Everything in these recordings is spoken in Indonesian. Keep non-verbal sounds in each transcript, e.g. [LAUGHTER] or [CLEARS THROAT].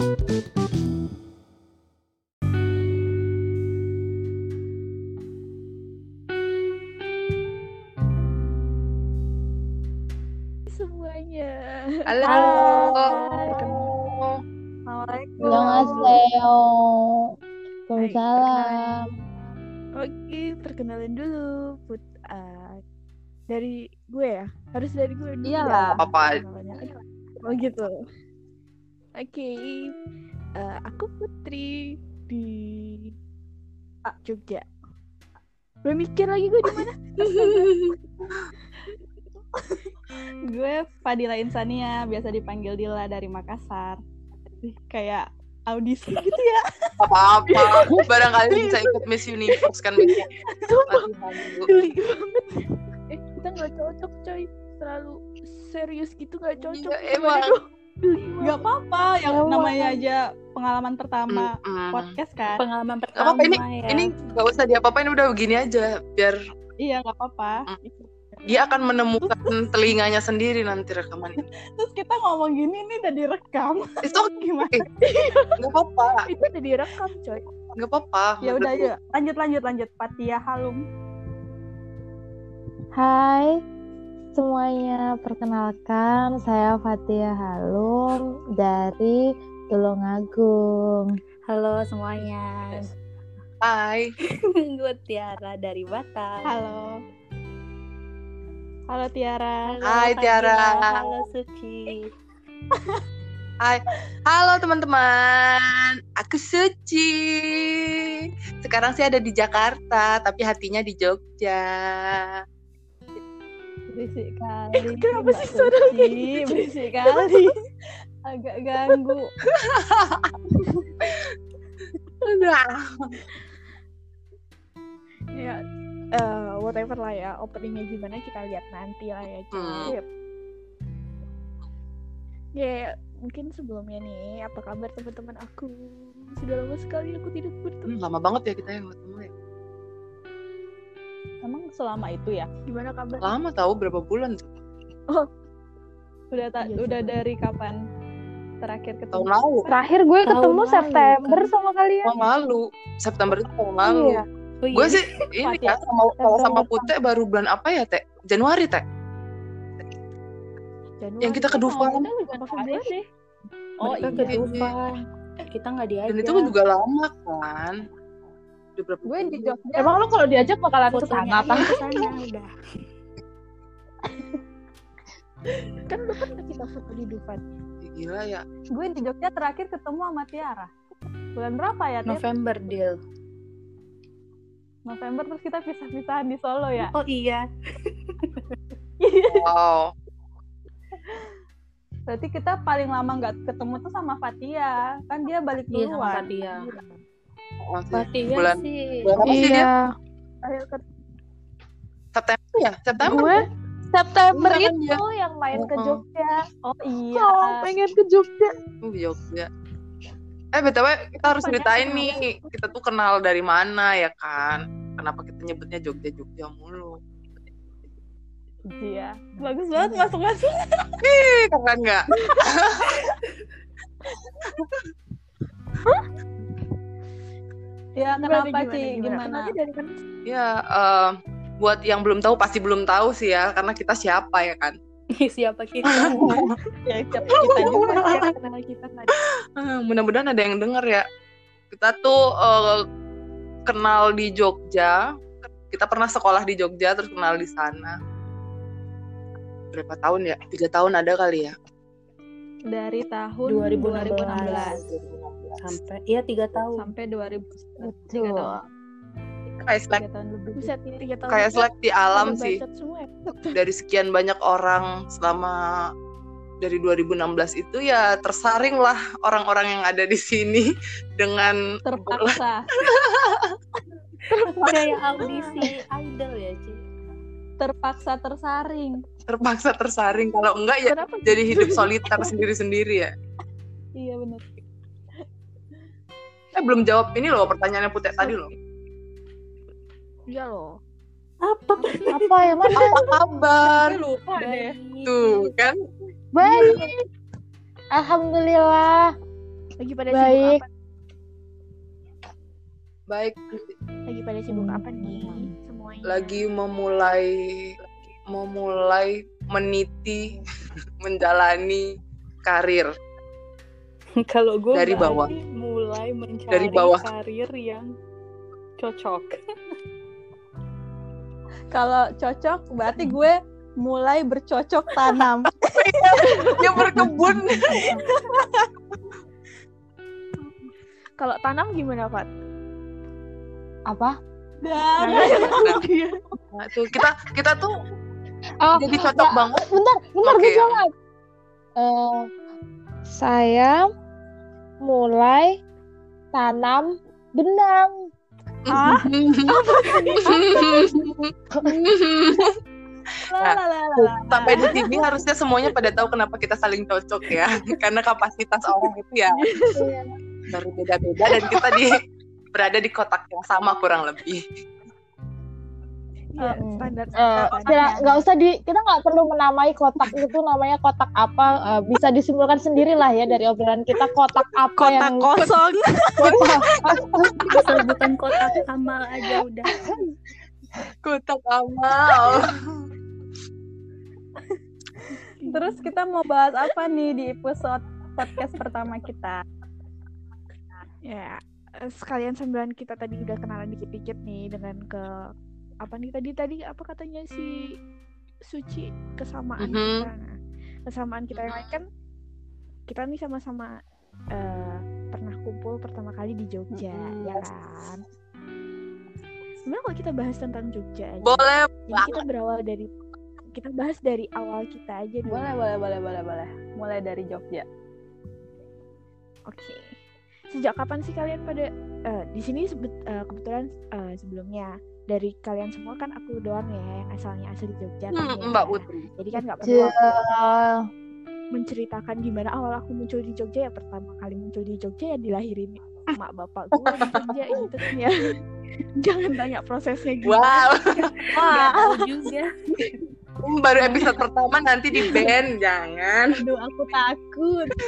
semuanya. Halo. Assalamualaikum. Annyeonghaseyo. Waalaikumsalam. Oke, perkenalin dulu Put uh, dari gue ya. Harus dari gue dulu. Iyalah. ya Apa-apa. perkenalannya. Oh gitu. Oke. eh, aku Putri di Jogja. Gue mikir lagi gue di mana? [LAUGHS] Gue Fadila Insania, biasa dipanggil Dila dari Makassar. Ih, Kayak audisi gitu ya. Apa-apa. [LAUGHS] Barangkali bisa ikut Miss Universe kan. Sumpah, Aduh, geli banget. Eh, kita nggak cocok coy. Terlalu serius gitu nggak cocok. Iya, emang. dong? Geli banget. Gak apa-apa, yang Emang. namanya aja pengalaman pertama Mm-mm. podcast kan. pengalaman pertama apa-apa ini ya. ini gak usah diapa-apain udah begini aja biar Iya, gak apa-apa. dia akan menemukan telinganya sendiri nanti rekamannya. [LAUGHS] Terus kita ngomong gini nih udah direkam. Itu [LAUGHS] Gimana? nggak apa-apa, Itu udah direkam coy. nggak apa-apa. Ya udah aja, lanjut lanjut lanjut. Patia Halum. Hai semuanya, perkenalkan saya Fatia Halum dari Tulungagung. halo semuanya Hai. [LAUGHS] gue Tiara dari Batam Halo. Halo Tiara. Halo, Hai, Fadila. Tiara. halo Suci Halo teman-teman, aku Suci. Sekarang sih ada di Jakarta, tapi hatinya di Jogja. Berisik kali. Kenapa Mbak sih suara Suci. Berisik kali. Agak ganggu. Ya, eh, whatever lah ya. Openingnya gimana kita lihat nanti lah ya. Hmm. coy. Ya, mungkin sebelumnya nih, apa kabar teman-teman aku? Sudah lama sekali aku tidak bertemu. Hmm, lama banget ya kita yang ketemu ya. Emang selama itu ya? Gimana kabar? Lama tahu berapa bulan? Udah ta- Iya, udah sama. dari kapan terakhir Tahun ketemu? lalu. Terakhir gue Tahun ketemu lalu, September kan? sama kalian. Tahun lalu. September itu tahun lalu. Iya. oh, iya. Gue sih ini ya sama kalau sama. Putih baru bulan apa ya, Teh? Januari, Teh. Januari. Yang kita ke Dufan. Oh? Oh iya. ke Dufan kita nggak diajak Dan itu juga lama kan. Udah berapa Gue di bulan? Jogja. Emang lo kalau diajak bakalan apa? ke sana [LAUGHS] udah [LAUGHS] Kan udah pernah kita foto di Dufan. Gila ya. Gue di Jogja terakhir ketemu sama Tiara. Bulan berapa ya, Tir? November deal November terus kita pisah-pisahan di Solo ya. oh iya [LAUGHS] Wow. Berarti kita paling lama nggak ketemu tuh sama Fatia. Kan dia balik iya sama duluan. Fatia Fatia bulan sih bulan apa sih dia? Iya. Ke September ya? September. Gue September Iya kan, itu yang main ke. Jogja. Oh iya. Oh, pengen ke Jogja. Oh, Jogja. Eh, BTW kita harus Banyak ceritain nih, kita tuh kenal dari mana ya kan? Kenapa kita nyebutnya Jogja-Jogja mulu? Iya. Bagus banget masuk-masuk. Ih, keren nggak? [LAUGHS] Ya Gimana, kenapa gimana, Ci? gimana? Gimana? Kenalnya dari mana? Ya, eh, buat yang belum tahu pasti belum tahu sih ya, karena kita siapa ya kan? siapa kita [LAUGHS] Ya siapa kita juga ya kenal kita tadi. Eh, Mudah-mudahan ada yang denger ya. Kita tuh eh, kenal di Jogja. Kita pernah sekolah di Jogja, terus kenal di sana. Berapa tahun ya? Tiga tahun ada kali ya? Dari tahun 2016. 2016 sampai iya tiga tahun sampai 2000 Betul. Kayak selek, tiga tahun lebih. Buset, tiga tahun. kayak seleksi alam Udah sih. semua ya. [LAUGHS] dari sekian banyak orang selama dari 2016 itu ya tersaring lah orang-orang yang ada di sini [LAUGHS] dengan Terpaksa. kayak audisi idol ya Ci Terpaksa tersaring. Terpaksa tersaring kalau enggak ya Kenapa? jadi hidup soliter sendiri-sendiri ya Iya benar. eh belum jawab ini loh pertanyaannya Putih tadi loh Iya loh. apa Apa ya, Mas? apa kabar lupa Baik. tuh kan Baik. Alhamdulillah. Lagi pada Baik. sibuk apa? Baik, Lagi pada sibuk apa nih semuanya? lagi memulai memulai meniti [LAUGHS] menjalani karir [LAUGHS] Kalau gue Dari bawah. mulai mencari Dari bawah. karir yang cocok. [LAUGHS] Kalau cocok berarti gue mulai bercocok tanam. dia berkebun Kalau tanam gimana, Fat? Apa? Dan nah, tuh kita kita tuh Oh, jadi cocok ya, banget. Bentar, bentar Oke. gue jawab. Eh, saya mulai tanam benang. ah, [LAUGHS] Nah, sampai di sini harusnya semuanya pada tahu kenapa kita saling cocok ya. [LAUGHS] Karena kapasitas orang itu ya berbeda-beda dan kita di berada di kotak yang sama kurang lebih Iya, Hmm. standar. Eh, tanam. nggak usah di kita nggak perlu menamai kotak itu namanya kotak apa eh, bisa disimpulkan sendiri lah ya dari obrolan kita kotak apa Kotak yang kosong. [LAUGHS] kita Asal bukan kotak amal aja udah. kotak amal Terus kita mau bahas apa nih di episode podcast pertama kita? Ya, eh, sekalian sambilan kita tadi udah kenalan dikit-dikit nih dengan ke apa nih tadi tadi apa katanya si Suci kesamaan Mhm. kita. Nah, kesamaan kita yang lain kan kita nih sama-sama eh, pernah kumpul pertama kali di Jogja, Mhm. ya kan? Sebenarnya kalau kita bahas tentang Jogja aja, boleh jadi kita berawal dari kita bahas dari awal kita aja dulu. Boleh, boleh, boleh, boleh, boleh. Mulai dari Jogja. Oke. Sejak kapan sih kalian pada eh, di sini sebet- eh, kebetulan eh, sebelumnya dari kalian semua kan aku doang ya yang asalnya asli Jogja kan Hmm, ya. Mbak Putri Jadi kan nggak perlu aku Ja- menceritakan gimana awal aku muncul di Jogja ya pertama kali muncul di Jogja ya dilahirin emak bapak gue di Jogja gitu kan ya. [LAUGHS] Jangan tanya prosesnya gimana. wow Gak tahu juga. baru episode pertama nanti di band jangan Aduh, aku takut. [LAUGHS]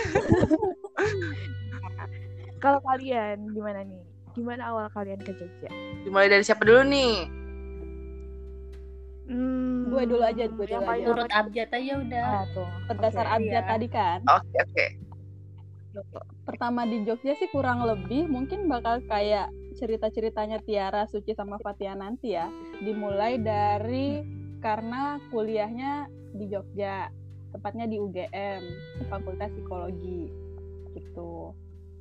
Kalau kalian gimana nih? Gimana awal kalian ke Jogja? dimulai dari siapa dulu nih Hmm, Gue dulu aja, gue dulu aja. Turut abjad aja udah. Ah, tuh. Berdasar Oke, abjad iya. tadi kan. oke oke Pertama di Jogja sih kurang lebih mungkin bakal kayak cerita-ceritanya Tiara, Suci sama Fatia nanti ya. Dimulai dari karena kuliahnya di Jogja, tepatnya di UGM, Fakultas Psikologi gitu.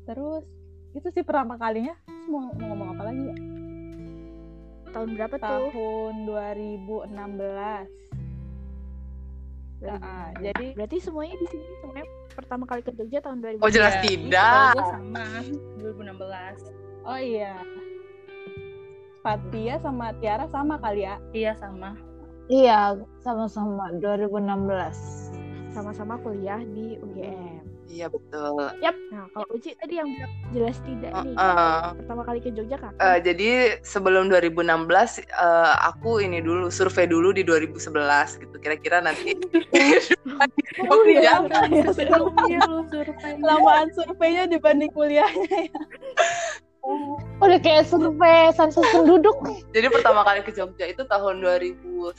Terus itu sih pertama kalinya. Terus mau, mau ngomong apa lagi ya? tahun berapa tuh? Tahun 2016. Nah, jadi Berarti semuanya di sini semuanya pertama kali ke Jogja tahun 2000. oh jelas Iya, tidak gue sama 2016. oh iya. Fatia sama Tiara sama kali ya. Iya sama. Iya, sama-sama 2016. sama-sama kuliah di UGM. Iya betul Nah, kalau Uci tadi yang bilang jelas tidak nih. Eh, Pertama kali ke Jogja kapan? eh, jadi sebelum 2016 eh, aku ini dulu survei dulu di 2011 gitu kira-kira nanti [LAUGHS] Oh iya. Sebelumnya lu survei. Lamaan surveinya dibanding kuliahnya. Udah kayak survei sensus penduduk. Jadi pertama kali ke Jogja itu tahun 2011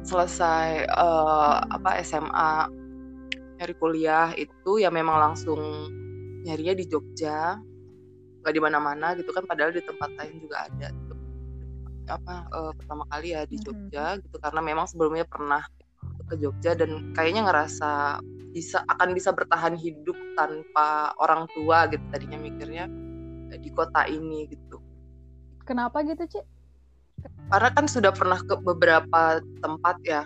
selesai eh, apa SMA nyari kuliah itu ya memang langsung nyarinya di Jogja nggak di mana-mana gitu kan padahal di tempat lain juga ada gitu. apa eh, pertama kali ya di. Jogja gitu karena memang sebelumnya pernah ke Jogja dan kayaknya ngerasa bisa akan bisa bertahan hidup tanpa orang tua gitu tadinya mikirnya eh, di kota ini gitu Kenapa gitu, Ci? karena kan sudah pernah ke beberapa tempat ya.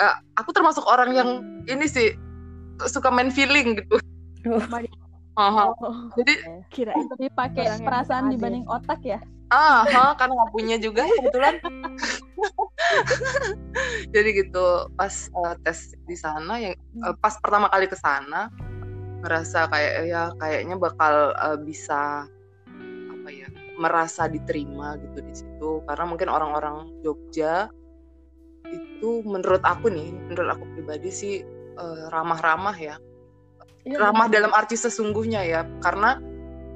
Eh, aku termasuk orang yang ini sih suka main feeling gitu. Aha. Oh, Jadi kira Jadi pakai perasaan dibanding otak ya. ah ha, karena nggak punya juga kebetulan. [LAUGHS] Jadi gitu pas eh, tes di sana yang eh, pas pertama kali ke sana ngerasa kayak ya kayaknya bakal eh, bisa apa ya merasa diterima gitu di situ karena mungkin orang-orang Jogja itu menurut aku nih menurut aku pribadi sih eh, ramah-ramah ya. Iya, ramah dalam arti sesungguhnya ya karena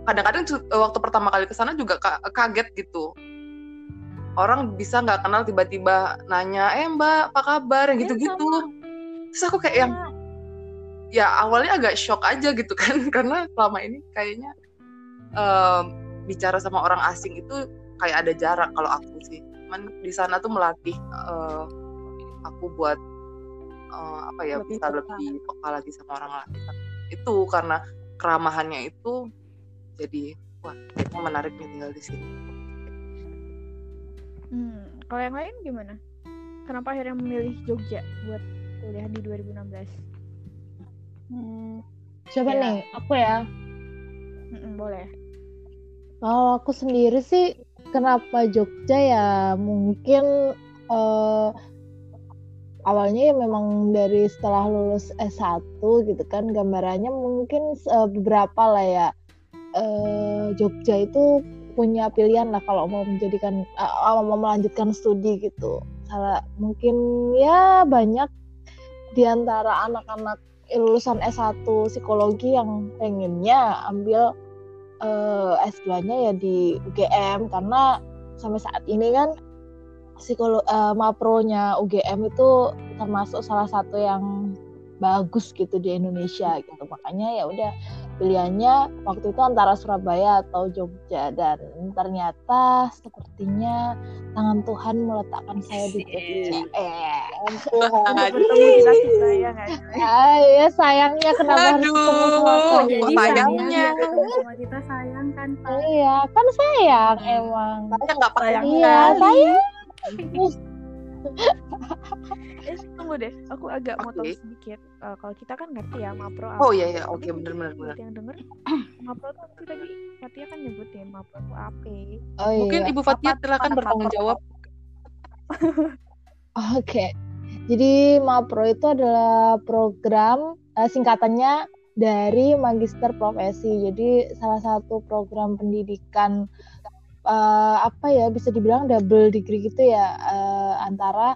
kadang-kadang cu- waktu pertama kali ke sana juga ka- kaget gitu. Orang bisa nggak kenal tiba-tiba nanya eh mbak apa kabar? Iya, gitu-gitu. Terus aku kayak yang ya awalnya agak shock aja gitu [LAUGHS] kan karena selama ini kayaknya em, bicara sama orang asing itu kayak ada jarak kalau aku sih. Cuman di sana tuh melatih eh, aku buat eh, apa ya Lebih bisa peka. lebih peka lagi sama orang lain itu karena keramahannya itu jadi wah kayaknya menarik nih tinggal di sini Hmm, kalau yang lain gimana? Kenapa akhirnya memilih Jogja buat kuliah di 2016? Hmm, Siapa Ya. nih? Aku ya. Mm-mm, boleh. Kalau aku sendiri sih kenapa Jogja ya mungkin eh, awalnya ya memang dari setelah lulus S1 gitu kan gambarannya mungkin eh, beberapa lah ya eh, Jogja itu punya pilihan lah kalau mau menjadikan eh, mau melanjutkan studi gitu. Salah mungkin ya banyak di antara anak-anak lulusan S1 psikologi yang pengennya ambil eh, S2-nya ya di UGM karena sampai saat ini kan psikolo eh, mapronya UGM itu termasuk salah satu yang bagus gitu di Indonesia gitu. Makanya ya udah pilihannya waktu itu antara Surabaya atau Jogja. Dan ternyata sepertinya tangan Tuhan meletakkan saya di Jogja. Eh Aduh. bertemu kita kita ya ah, ya sayangnya kenapa harus Aduh. ketemu sama Oh, sayangnya. sayang ya ketemu sama kita sayang kan Pak? iya kan sayang emang. Saya nggak Sayang iya sayang Eh, tunggu deh, aku agak Oke. motong sedikit. Eh, kalau kita kan ngerti ya Mapro apa. oh iya iya oke Tapi bener bener buat bener yang denger, [CLEARS THROAT] Mapro tuh sih tadi Fatia kan nyebutin Mapro tuh apa? oh mungkin iya ibu Fatia silakan bertanggung jawab [LAUGHS] Oke, jadi MAPRO itu adalah program eh, singkatannya dari Magister Profesi. Jadi salah satu program pendidikan eh, apa ya bisa dibilang double degree gitu ya eh, antara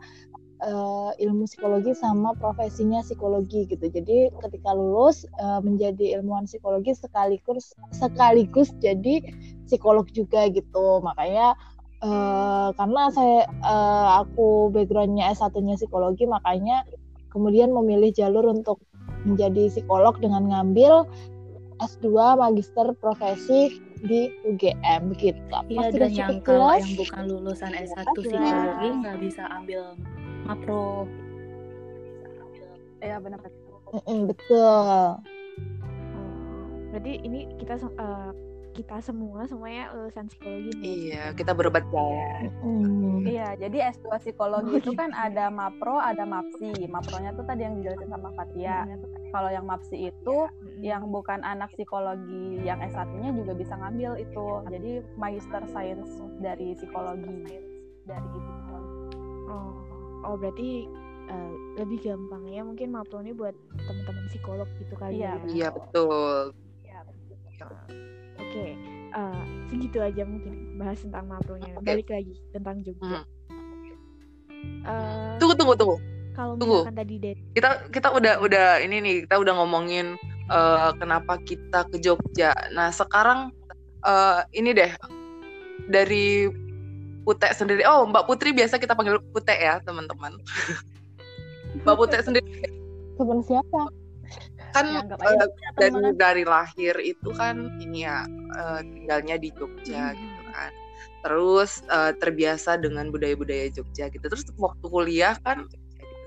eh, ilmu psikologi sama profesinya psikologi gitu. Jadi ketika lulus eh, menjadi ilmuwan psikologi sekaligus sekaligus jadi psikolog juga gitu. Makanya eh, karena saya eh, aku backgroundnya S1-nya psikologi makanya kemudian memilih jalur untuk menjadi psikolog dengan ngambil S2 magister profesi di UGM gitu. Iya dan yang kalau yang bukan lulusan S1 Jelas. psikologi nggak bisa ambil mapro. Iya benar. Mm-mm, betul. Oh, berarti ini kita eh, kita semua semuanya lulusan psikologi nih. iya kita berobat jaya Mm. Iya, jadi S2 psikologi itu kan ada MAPRO, ada MAPSI. MAPRO-nya tuh tadi yang dijelasin sama Fatia. Kalau yang MAPSI itu Mm-mm. Yang bukan anak psikologi yang S1-nya juga bisa ngambil itu. Jadi Magister Science dari psikologi. Dari psikologi. Oh, oh berarti eh, lebih gampangnya mungkin Mapro ini buat teman-teman psikolog gitu kali Iya, ya. iya betul Oke, eh, segitu aja mungkin bahas tentang Mapronya. Oke. Balik lagi tentang Jogja. Hmm. Eh, tunggu tunggu tunggu kalau tunggu. tadi dari kita kita udah udah ini nih kita udah ngomongin eh, kenapa kita ke Jogja. Nah sekarang eh, ini deh dari Pute sendiri. Oh Mbak Putri biasa kita panggil Pute ya teman-teman. [LAUGHS] Mbak Pute sendiri Teman siapa? kan eh, aja dari teman. dari lahir itu kan ini ya eh, tinggalnya di Jogja gitu kan. Terus eh, terbiasa dengan budaya-budaya Jogja gitu. Terus waktu kuliah kan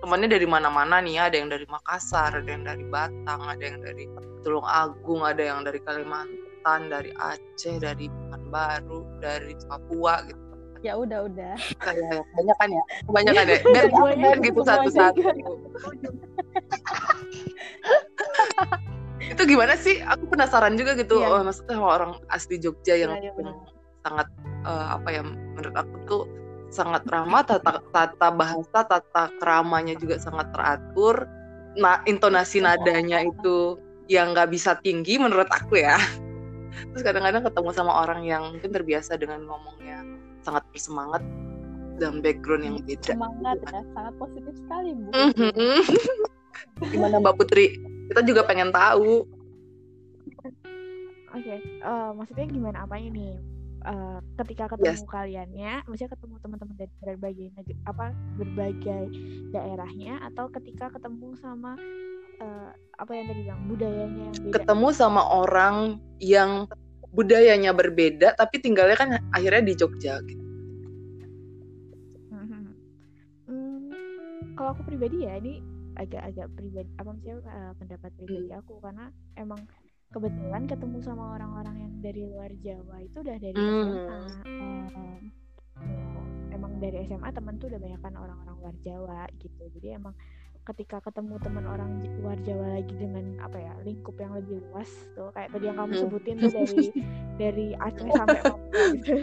temannya dari mana-mana nih ya. Ada yang dari Makassar, ada yang dari Batang, ada yang dari Tulung Agung, ada yang dari Kalimantan, dari Aceh, dari Pekanbaru, dari Papua gitu. Ya udah udah. Kayak kebanyakan ya, kebanyakan ya. Biar biar gitu satu-satu. itu gimana sih? Aku penasaran juga gitu. Iya. Oh, maksudnya sama orang asli Jogja yang, benar. yang sangat eh, apa ya? Menurut aku tuh sangat ramah, tata, tata bahasa, tata keramanya juga sangat teratur. Nah, intonasi nadanya itu yang nggak bisa tinggi menurut aku ya. Terus kadang-kadang ketemu sama orang yang mungkin terbiasa dengan ngomongnya sangat bersemangat dan background yang beda. Semangat ya, sangat positif sekali Bu. Mhm. Gimana Mbak Putri kita juga pengen tahu Oke, eh, maksudnya gimana apanya nih? Eh, ketika ketemu Yes. kaliannya, maksudnya ketemu teman-teman dari berbagai neg- apa berbagai daerahnya, atau ketika ketemu sama eh, apa yang tadi bilang budayanya yang beda? ketemu sama orang yang budayanya berbeda tapi tinggalnya kan akhirnya di Jogja gitu. Mhm. Hmm, kalau aku pribadi ya ini agak-agak pribadi apa maksudnya eh, pendapat pribadi aku karena emang kebetulan ketemu sama orang-orang yang dari luar Jawa itu udah dari Hmm. SMA. Em, emang dari SMA temen tuh udah banyak kan orang-orang luar Jawa gitu. Jadi emang ketika ketemu teman orang luar Jawa lagi dengan apa ya lingkup yang lebih luas tuh kayak tadi yang kamu Hmm. sebutin tuh dari dari Aceh sampai [LAUGHS] Papua gitu.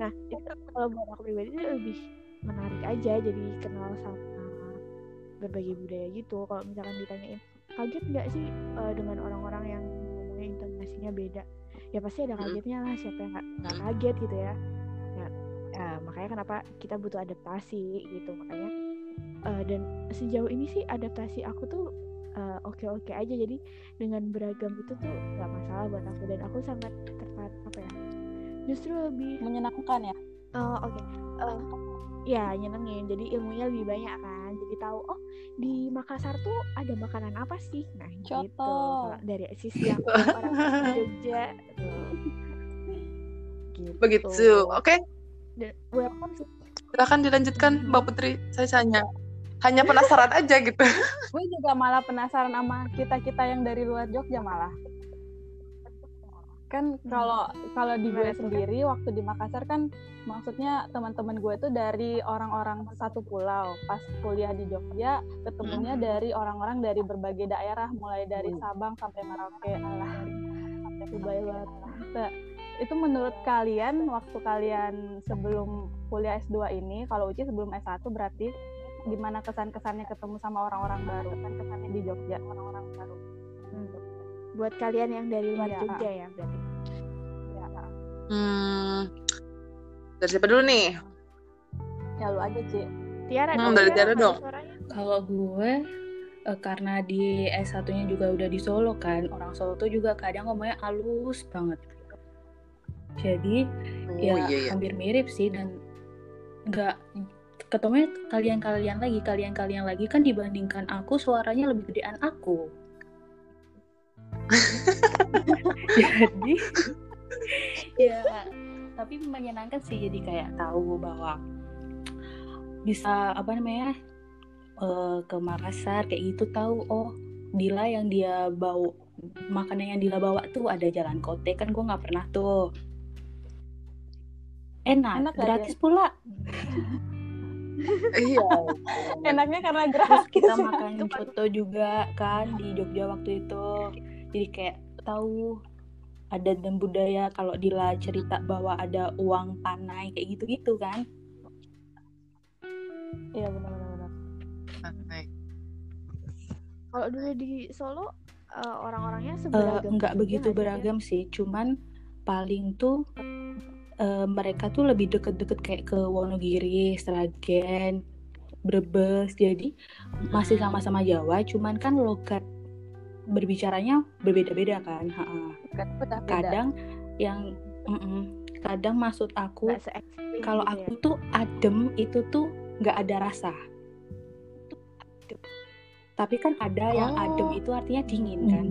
Nah itu kalau buat aku pribadi itu lebih menarik aja jadi kenal sama berbagai budaya gitu. Kalau misalkan ditanyain kaget nggak sih eh, dengan orang-orang yang intonasinya beda? Ya pasti ada kagetnya lah. Siapa yang nggak nggak kaget gitu ya? Nah, ya, makanya kenapa kita butuh adaptasi gitu. Makanya eh, dan sejauh ini sih adaptasi aku tuh eh, oke-oke aja. Jadi dengan beragam itu tuh nggak masalah buat aku dan aku sangat tertarik apa ya? Justru lebih menyenangkan ya Oh, oke. Eh, ya, nyenengin. Jadi ilmunya lebih banyak kan. Jadi tahu, oh, di Makassar tuh ada makanan apa sih? Nah, gitu. Coto. Kalau dari sisi yang [LAUGHS] orang Jogja tuh. Gitu. begitu oke Dan welcome sih. silakan dilanjutkan Mbak Putri saya hanya hanya penasaran aja gitu [LAUGHS] gue juga malah penasaran sama kita kita yang dari luar Jogja malah kan kalau kalau di gue sendiri waktu di Makassar kan maksudnya teman-teman gue tuh dari orang-orang satu pulau. Pas kuliah di Jogja ketemunya dari orang-orang dari berbagai daerah mulai dari Sabang sampai Merauke. Alah lebay banget. Nah, itu menurut kalian waktu kalian sebelum kuliah S2 ini kalau Uci sebelum S1 berarti gimana kesan-kesannya ketemu sama orang-orang baru? Kesan-kesannya di Jogja. Orang-orang baru. Hmm. Buat kalian yang dari luar Iya. Jogja ya berarti. ya, hmm, dari siapa dulu nih ya lu aja Ci Tiara Hmm, dong, dari Tiara, Tiara dong. Kalau gue eh, karena di S1-nya juga udah di Solo kan, orang Solo tuh juga kadang ngomongnya halus banget. Jadi oh ya iya iya hampir mirip sih dan nggak ketemunya kalian-kalian lagi, kalian-kalian lagi kan dibandingkan aku suaranya lebih gedean aku. [LAUGHS] jadi ya tapi menyenangkan sih jadi kayak tahu bahwa bisa apa namanya eh, ke Makassar kayak gitu tahu oh Dila yang dia bawa makanan yang Dila bawa tuh ada jalan kote kan gue nggak pernah tuh. Enak, Enak gak, gratis pula. [LAUGHS] Iya enaknya karena terus gratis kita [LAUGHS] makan foto juga kan di Jogja waktu itu jadi kayak tahu adat dan budaya kalau Dila cerita bahwa ada uang panai kayak gitu-gitu kan? Iya benar-benar Santai. Kalau dulu di Solo eh, orang-orangnya Eh, nggak itu begitu nggak sih, Tiara? beragam sih. Cuman paling tuh eh, mereka tuh lebih deket-deket kayak ke Wonogiri, Sragen, Brebes. Jadi masih sama-sama Jawa cuman kan logat berbicaranya berbeda-beda kan udah beda kadang yang mm-mm, kadang maksud aku kalau gitu aku ya. tuh adem itu tuh nggak ada rasa. Tapi kan ada yang adem Oh. itu artinya dingin kan?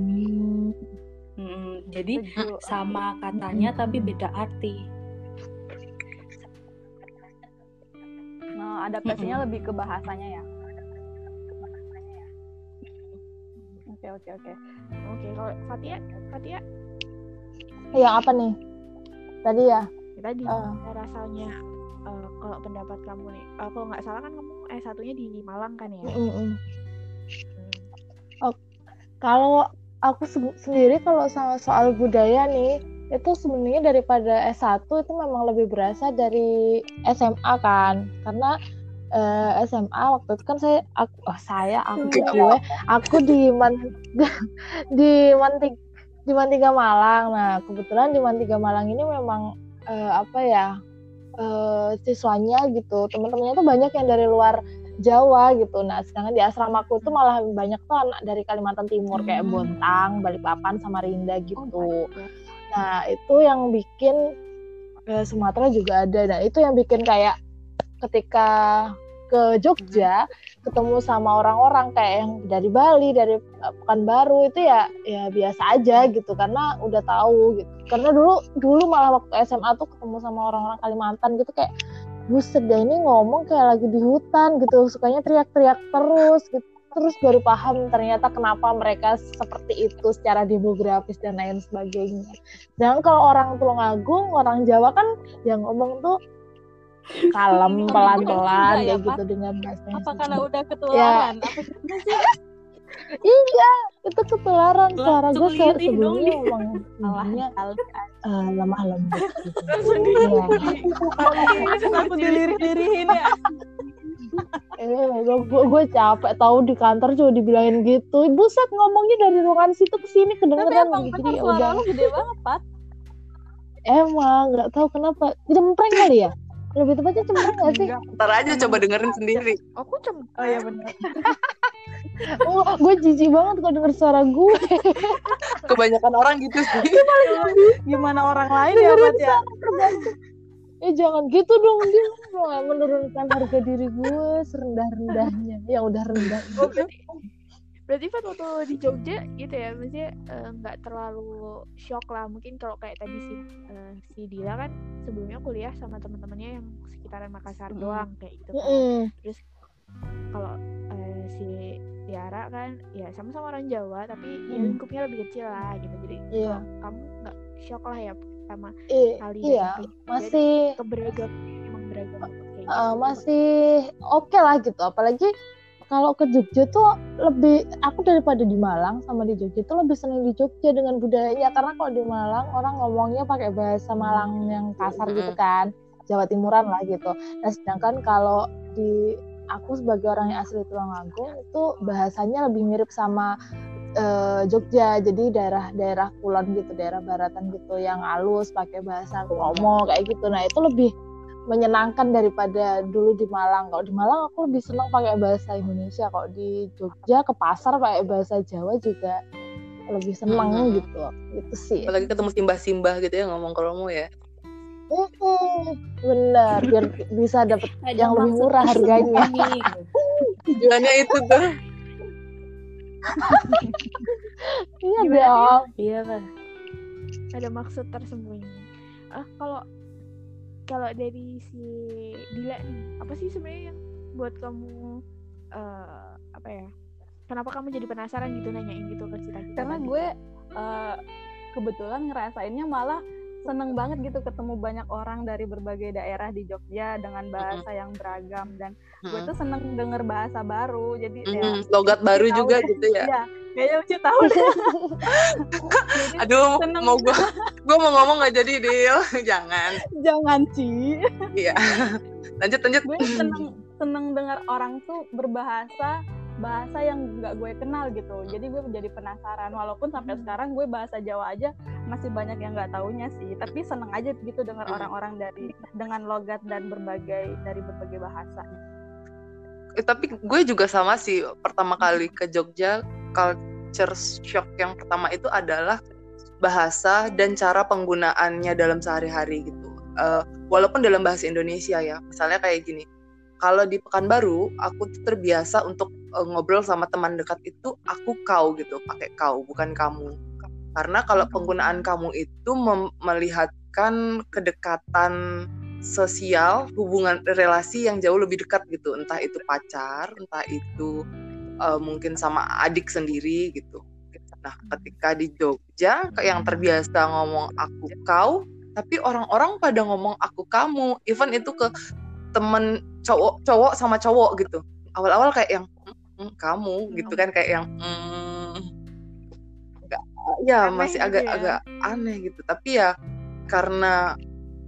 Mm-mm, jadi Setuju. sama katanya tapi beda arti. Nah adaptasinya lebih ke bahasanya ya oke oke oke Oke, kalau Fatia, Fatia Yang apa nih? Tadi ya? ya tadi Eh. rasanya eh, kalau pendapat kamu nih, eh, kalau nggak salah kan kamu S1-nya di Malang kan ya? Mm-mm. Hmm. Kalau aku se- sendiri kalau sama soal budaya nih, itu sebenarnya daripada S1 itu memang lebih berasa dari SMA kan. Karena eh, SMA waktu itu kan saya aku, oh, saya aku gue aku di Man [LAUGHS] di Mantig di Mantiga Malang. Nah, kebetulan di Mantiga Malang ini memang eh, apa ya? eh, siswanya gitu. Teman-temannya tuh banyak yang dari luar Jawa gitu. Nah, sedangkan di asramaku itu malah banyak tuh anak dari Kalimantan Timur kayak Hmm. Bontang, Balikpapan, Samarinda gitu. Oh, God. Nah, itu yang bikin Sumatera juga ada. Nah, itu yang bikin kayak ketika ke Jogja ketemu sama orang-orang kayak yang dari Bali, dari eh, Pekanbaru itu ya ya biasa aja gitu karena udah tahu gitu. Karena dulu dulu malah waktu SMA tuh ketemu sama orang-orang Kalimantan gitu kayak buset deh ini ngomong kayak lagi di hutan gitu, sukanya teriak-teriak terus gitu. Terus baru paham ternyata kenapa mereka seperti itu secara demografis dan lain sebagainya. Dan kalau orang Tulungagung, orang Jawa kan yang ngomong tuh kalem, pelan-pelan ya, gitu dengan yang Apa karena udah ketularan? Sih? [LAUGHS] Iya, itu ketularan suara gue dong sebelumnya emang kali. eh, lemah lembut gitu. [LAUGHS] Iya. Aku dilirih-lirihin ya. Eh, gue gue capek tahu di kantor juga dibilangin gitu. Buset ngomongnya dari ruangan situ ke sini Tapi kedengeran emang gitu. Jadi suara udah gede banget, Pat. emang nggak tahu kenapa cempreng kali ya. Lebih tepatnya cempreng nggak sih? [LAUGHS] Ntar aja coba dengerin sendiri. aku cem Oh iya benar. [LAUGHS] Oh, gue jijik banget kalau denger suara gue. [LAUGHS] Kebanyakan orang gitu sih. Gimana orang lain ya, Pat ya? Eh jangan gitu dong dia menurunkan harga diri gue serendah-rendahnya. Ya udah rendah. Berarti Fat waktu di Jogja gitu ya maksudnya eh, nggak terlalu shock lah mungkin kalau kayak tadi si eh, si Dila kan sebelumnya kuliah sama teman-temannya yang sekitaran Makassar Mm. doang kayak gitu kan. Mm-mm. kalau eh, si Tiara kan ya sama-sama orang Jawa tapi ya Hmm. lingkupnya lebih kecil lah gitu jadi kalau kamu nggak shock lah ya sama I- kali iya, dari masih keberagam emang beragam eh, gitu. masih oke lah gitu. Apalagi kalau ke Jogja tuh lebih aku daripada di Malang sama di Jogja tuh lebih seneng di Jogja dengan budayanya karena kalau di Malang orang ngomongnya pakai bahasa Malang yang kasar gitu kan, Jawa Timuran lah gitu. Nah sedangkan kalau di aku sebagai orang yang asli Tulungagung itu bahasanya lebih mirip sama eh, Jogja. Jadi daerah-daerah kulon gitu daerah baratan gitu yang halus pakai bahasa Kromo kayak gitu. Nah itu lebih menyenangkan daripada dulu di Malang kalau di Malang aku lebih senang pakai bahasa Indonesia kalau di Jogja ke pasar pakai bahasa Jawa juga lebih senang Mhm. gitu gitu sih Apalagi ketemu simbah-simbah gitu ya ngomong kromo ya. Mm-mm, bener biar bisa dapet Ada yang lebih murah harganya. [LAUGHS] Tujuannya itu tuh. iya dong Iya kan. ada maksud tersembunyi ah kalau kalau dari si Dila nih apa sih sebenarnya yang buat kamu eh apa ya kenapa kamu jadi penasaran gitu nanyain gitu ke kita Karena gue eh, kebetulan ngerasainnya malah seneng banget gitu ketemu banyak orang dari berbagai daerah di Jogja dengan bahasa yang beragam dan gue tuh seneng denger bahasa baru jadi ya Mm-mm, Logat baru tahu juga deh. gitu ya. Iya, kayaknya Uci tahu deh. [LAUGHS] Aduh, seneng mau gua gua mau ngomong nggak jadi deal. [LAUGHS] Jangan. jangan Ci. Iya. [LAUGHS] Lanjut lanjut. gue seneng seneng dengar orang tuh berbahasa bahasa yang nggak gue kenal gitu. Jadi gue menjadi penasaran. Walaupun sampai sekarang gue bahasa Jawa aja masih banyak yang nggak taunya sih. Tapi seneng aja gitu dengar Hmm. orang-orang dari dengan logat dan berbagai dari berbagai bahasa. Eh, tapi gue juga sama sih. Pertama kali ke Jogja culture shock yang pertama itu adalah bahasa dan cara penggunaannya dalam sehari-hari gitu. Eh, walaupun dalam bahasa Indonesia ya, misalnya kayak gini. Kalau di Pekanbaru, aku tuh terbiasa untuk eh, ngobrol sama teman dekat itu aku kau gitu, pakai kau bukan kamu. Karena kalau penggunaan kamu itu melihatkan kedekatan sosial, hubungan relasi yang jauh lebih dekat gitu, entah itu pacar, entah itu eh, mungkin sama adik sendiri gitu. Nah, ketika di Jogja kayak yang terbiasa ngomong aku kau, tapi orang-orang pada ngomong aku kamu, even itu ke temen cowok cowok sama cowok gitu. Awal-awal kayak yang "Mm, kamu gitu kan kayak yang mm, nggak- ya Aneh masih gitu ya. agak-agak aneh gitu. Tapi ya karena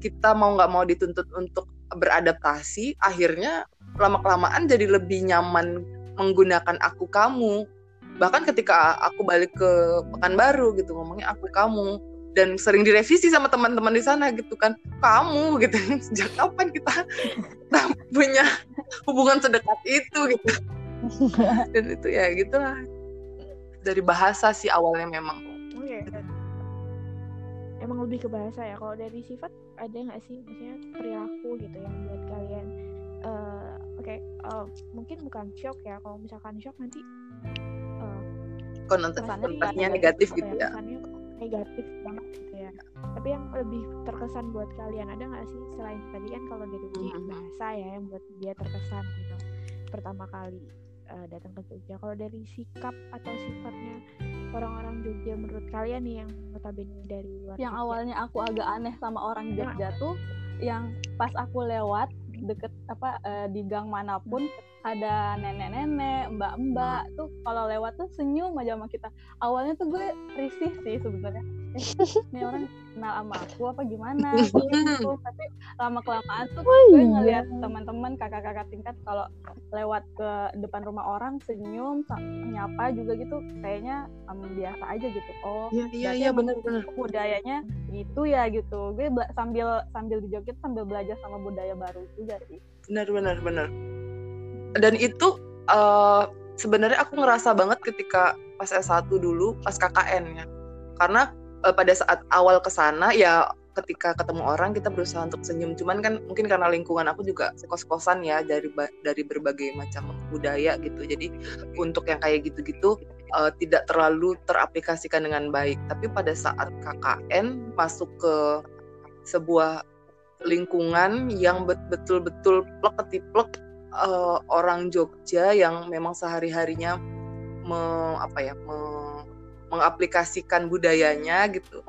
kita mau nggak mau dituntut untuk beradaptasi, akhirnya lama kelamaan jadi lebih nyaman menggunakan aku kamu. Bahkan ketika aku balik ke Pekanbaru gitu ngomongnya aku kamu dan sering direvisi sama teman-teman di sana gitu kan kamu [LAUGHS] gitu sejak kapan kita, kita [LAUGHS] punya hubungan sedekat itu gitu [LAUGHS] dan itu ya gitulah dari bahasa sih awalnya memang Oke. Emang lebih ke bahasa ya. Kalau dari sifat ada nggak sih, maksudnya perilaku gitu yang buat kalian, eh oke, eh, mungkin bukan shock ya. Kalau misalkan shock nanti kesannya konotasinya negatif gitu ya kesannya negatif banget gitu ya. Tapi yang lebih terkesan buat kalian ada nggak sih selain tadi kan kalau dari Uji Mhm. bahasa ya yang buat dia terkesan gitu pertama kali eh, datang ke Jogja. Kalau dari sikap atau sifatnya orang-orang Jogja menurut kalian nih yang notabene dari luar yang Jogja. awalnya aku agak aneh sama orang Jogja tuh yang pas aku lewat deket apa eh, di gang mana pun ada nenek-nenek, mbak-mbak tuh kalau lewat tuh senyum aja sama kita. Awalnya tuh gue risih sih sebenarnya. Eh, ini orang kenal sama aku apa gimana [LAUGHS] gitu. Tapi lama kelamaan tuh gue iya. ngeliat teman-teman kakak-kakak tingkat kalau lewat ke depan rumah orang senyum, nyapa juga gitu kayaknya em, biasa aja gitu. Oh, iya iya iya benar-benar budayanya gitu ya gitu gue sambil sambil di Jogja tuh sambil belajar sama budaya baru juga sih benar-benar benar dan itu eh, sebenarnya aku ngerasa banget ketika pas S1 dulu pas KKN ya. Karena eh, pada saat awal ke sana ya ketika ketemu orang kita berusaha untuk senyum. Cuman kan mungkin karena lingkungan aku juga kos-kosan ya dari dari berbagai macam budaya gitu. Jadi untuk yang kayak gitu-gitu eh, tidak terlalu teraplikasikan dengan baik. Tapi pada saat KKN masuk ke sebuah lingkungan yang bet- betul-betul plek ketiplek eh, orang Jogja yang memang sehari-harinya me- apa ya me- mengaplikasikan budayanya gitu.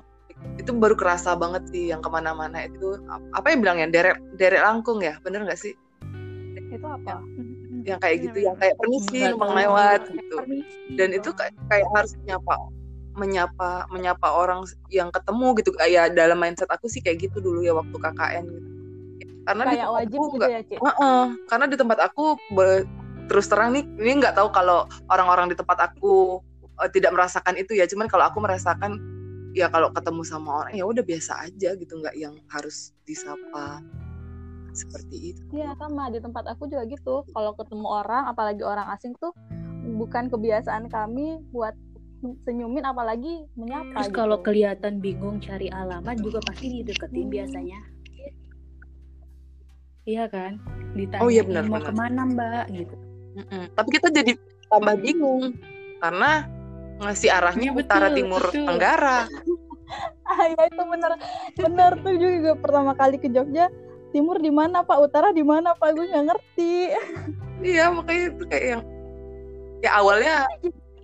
Itu baru kerasa banget sih yang ke mana-mana. Itu apa yang bilangnya derek derek langkung ya? Bener nggak sih? Itu apa? Yang kayak gitu yang kayak permisi numpang tahu. lewat gitu. Dan itu kayak, kayak harus menyapa menyapa menyapa orang yang ketemu gitu. Ya dalam mindset aku sih kayak gitu dulu ya waktu KKN gitu karena di kayak tempat wajib aku gitu nggak ya Cik? Heeh, karena di tempat aku be- terus terang nih ini nggak tahu kalau orang-orang di tempat aku eh, tidak merasakan itu ya. Cuman kalau aku merasakan ya kalau ketemu sama orang ya udah biasa aja gitu nggak yang harus disapa seperti itu. Iya sama. Di tempat aku juga gitu. Kalau ketemu orang apalagi orang asing tuh bukan kebiasaan kami buat senyumin apalagi menyapa Terus gitu. kalau kelihatan bingung cari alamat juga pasti dideketin biasanya. Iya kan? Ditanya Oh iya, benar, mau benar. ke mana mbak gitu. Mm-mm. tapi kita jadi tambah bingung karena ngasih arahnya Iya, utara timur betul. tenggara [LAUGHS] ah ya itu bener bener tuh juga pertama kali ke Jogja timur di mana pak utara di mana pak gue nggak ngerti iya makanya itu kayak yang ya awalnya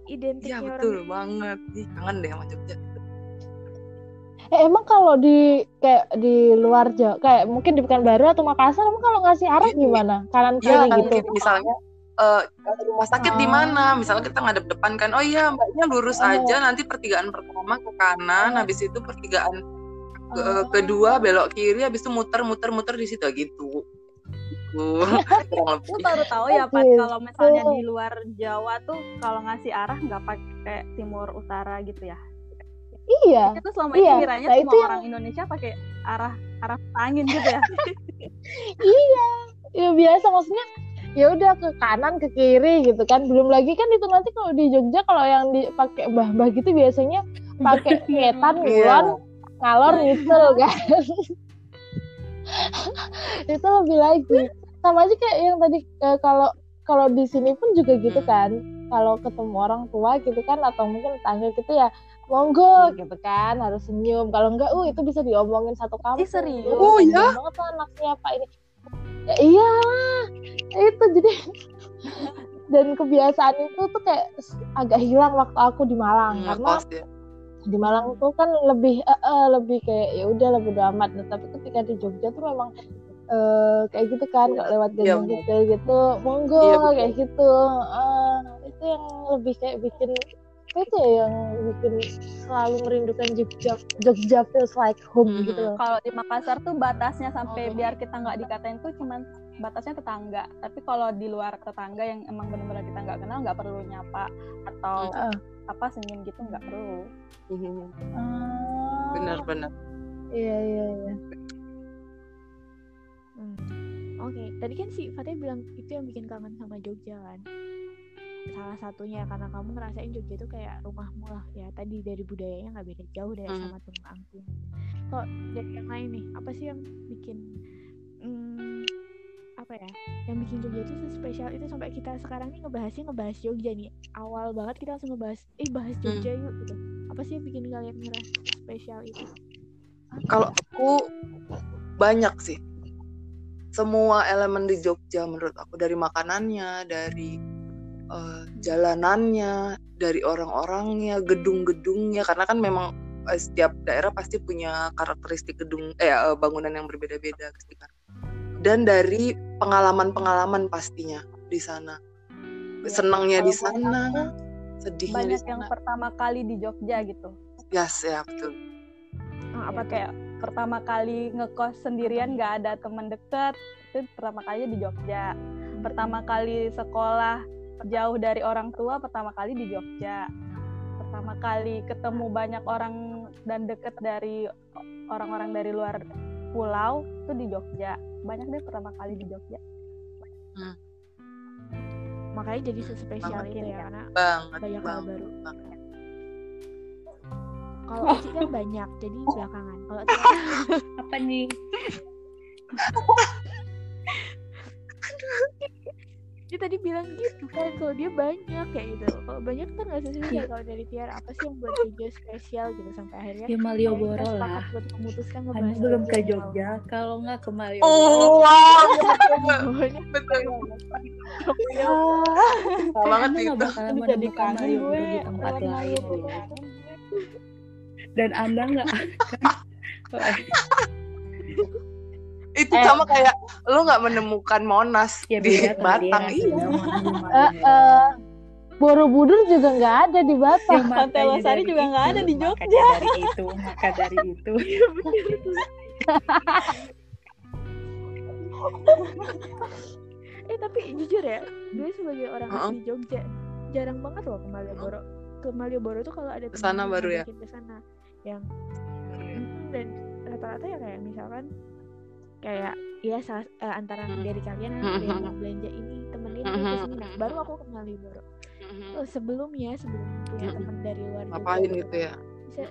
identiknya ya orang betul banget Ih, kangen deh sama Jogja Eh, emang kalau di kayak di luar Jawa, kayak mungkin di Pekanbaru atau Makassar, emang kalau ngasih arah Iya. gimana? Kanan ya kiri gitu. gitu misalnya eh, rumah sakit di Oh. mana misalnya kita ngadep depan kan oh iya mbaknya lurus Oh. aja nanti pertigaan pertama ke kanan habis itu pertigaan ke- Oh. kedua belok kiri habis itu muter muter muter di situ gitu gitu [LAUGHS] lebih baru tahu ya Pat Gitu. kalau misalnya di luar Jawa tuh kalau ngasih arah nggak pakai timur utara gitu ya. Iya. Itu selama Iya, ini kiranya nah semua itu yang- orang Indonesia pakai arah arah angin gitu ya. [LAUGHS] iya. Ya biasa maksudnya ya udah ke kanan ke kiri gitu kan. Belum lagi kan itu nanti kalau di Jogja kalau yang dipakai bah-bah gitu biasanya pakai [LAUGHS] ngetan, Iya. ngulon, ngalor nyusul kan. [LAUGHS] itu lebih lagi. Sama aja kayak yang tadi eh, kalau kalau di sini pun juga gitu Hmm. kan. Kalau ketemu orang tua gitu kan atau mungkin tetangga gitu ya monggo gitu kan harus senyum. Kalau enggak uh itu bisa diomongin satu kampung Ih, serius? "Uh, Oh, ya? banget tuh anaknya pak ini? Ya iya itu jadi [LAUGHS] dan kebiasaan itu tuh kayak agak hilang waktu aku di Malang. Karena ngekos ya di Malang tuh kan lebih eh, eh, lebih kayak ya udah lebih amat. Nah, tapi ketika di Jogja tuh memang eh, kayak gitu kan kalau lewat Iya, gang benar. kecil gitu. Monggo Iya, betul. kayak gitu Eh, itu yang lebih kayak bikin itu ya yang bikin selalu merindukan Jogja Jogja feels like home Mhm. gitu loh Kalau di Makassar tuh batasnya sampai Oh. biar kita nggak dikatain tuh cuman batasnya tetangga. Tapi kalau di luar tetangga yang emang benar-benar kita nggak kenal nggak perlu nyapa atau Heeh. apa senyum gitu nggak perlu. Ah, benar-benar iya iya iya Hmm. oke tadi kan si Fatih bilang itu yang bikin kangen sama Jogja kan salah satunya karena kamu ngerasain Jogja itu kayak rumahmu lah ya. Tadi dari budayanya nggak beda jauh dari Hmm. sama Tulung Angklung kok dari yang lain nih? Apa sih yang bikin hmm, apa ya? Yang bikin Jogja itu spesial itu sampai kita sekarang nih ngebahasnya ngebahas Jogja nih. Awal banget kita langsung ngebahas eh bahas Jogja yuk gitu. Apa sih yang bikin kalian ngerasa spesial itu? Kalau aku banyak sih. Semua elemen di Jogja menurut aku. Dari makanannya, dari eh, jalanannya, dari orang-orangnya, gedung-gedungnya karena kan memang eh, setiap daerah pasti punya karakteristik gedung eh eh, bangunan yang berbeda-beda pasti kan. Dan dari pengalaman-pengalaman pastinya di sana. Iya, Senangnya di sana, aku, sedihnya di banyak yang sana. pertama kali di Jogja gitu Yes, ya betul. Ah, apa tuh kayak pertama kali ngekos sendirian nggak ada teman deket itu pertama kalinya di Jogja pertama kali sekolah jauh dari orang tua pertama kali di Jogja. Pertama kali ketemu banyak orang dan deket dari orang-orang dari luar pulau itu di Jogja. Banyak deh pertama kali di Jogja. Makanya jadi spesial Banget. itu ya. ya karena Banget, banyak hal banget. baru. kalau Uci kan banyak jadi belakangan. Kalau Tiara Apa nih? [LAUGHS] dia tadi bilang gitu kan kalau dia banyak kayak gitu kalau banyak kan nggak sesuai kalau dari Tiara apa sih yang buat Jogja spesial gitu sampai akhirnya Ya Malioboro lah. buat memutuskan Anda belum ke Jogja. Kalau nggak ke Malioboro. Oh, wow. Betul. Banget itu. bakalan menemukan Malioboro di tempat lain. Dan Anda nggak [LAUGHS] Itu Eh. sama kayak lu nggak menemukan Monas ya di beda Batang. Iya. Di Malioboro. eh, Borobudur juga nggak ada di Ya, Batam. makanya Pantai juga nggak ada di maka Jogja. dari itu, maka dari itu. eh tapi jujur ya gue sebagai orang Heeh. asli Jogja jarang banget loh ke Malioboro ke Malioboro tuh kalau ada Ke sana temen baru ya? ngajakin ke sana yang Mm, dan rata-rata ya kayak misalkan kayak ya salah, eh, antara Hmm. dari kalian [LAUGHS] Hmm, ada yang mau belanja ini temenin ke hmm, sini nah [LAUGHS] baru aku ke Malioboro oh, [LAUGHS] sebelumnya sebelum punya Hmm. teman dari luar Ngapain gitu ya? bisa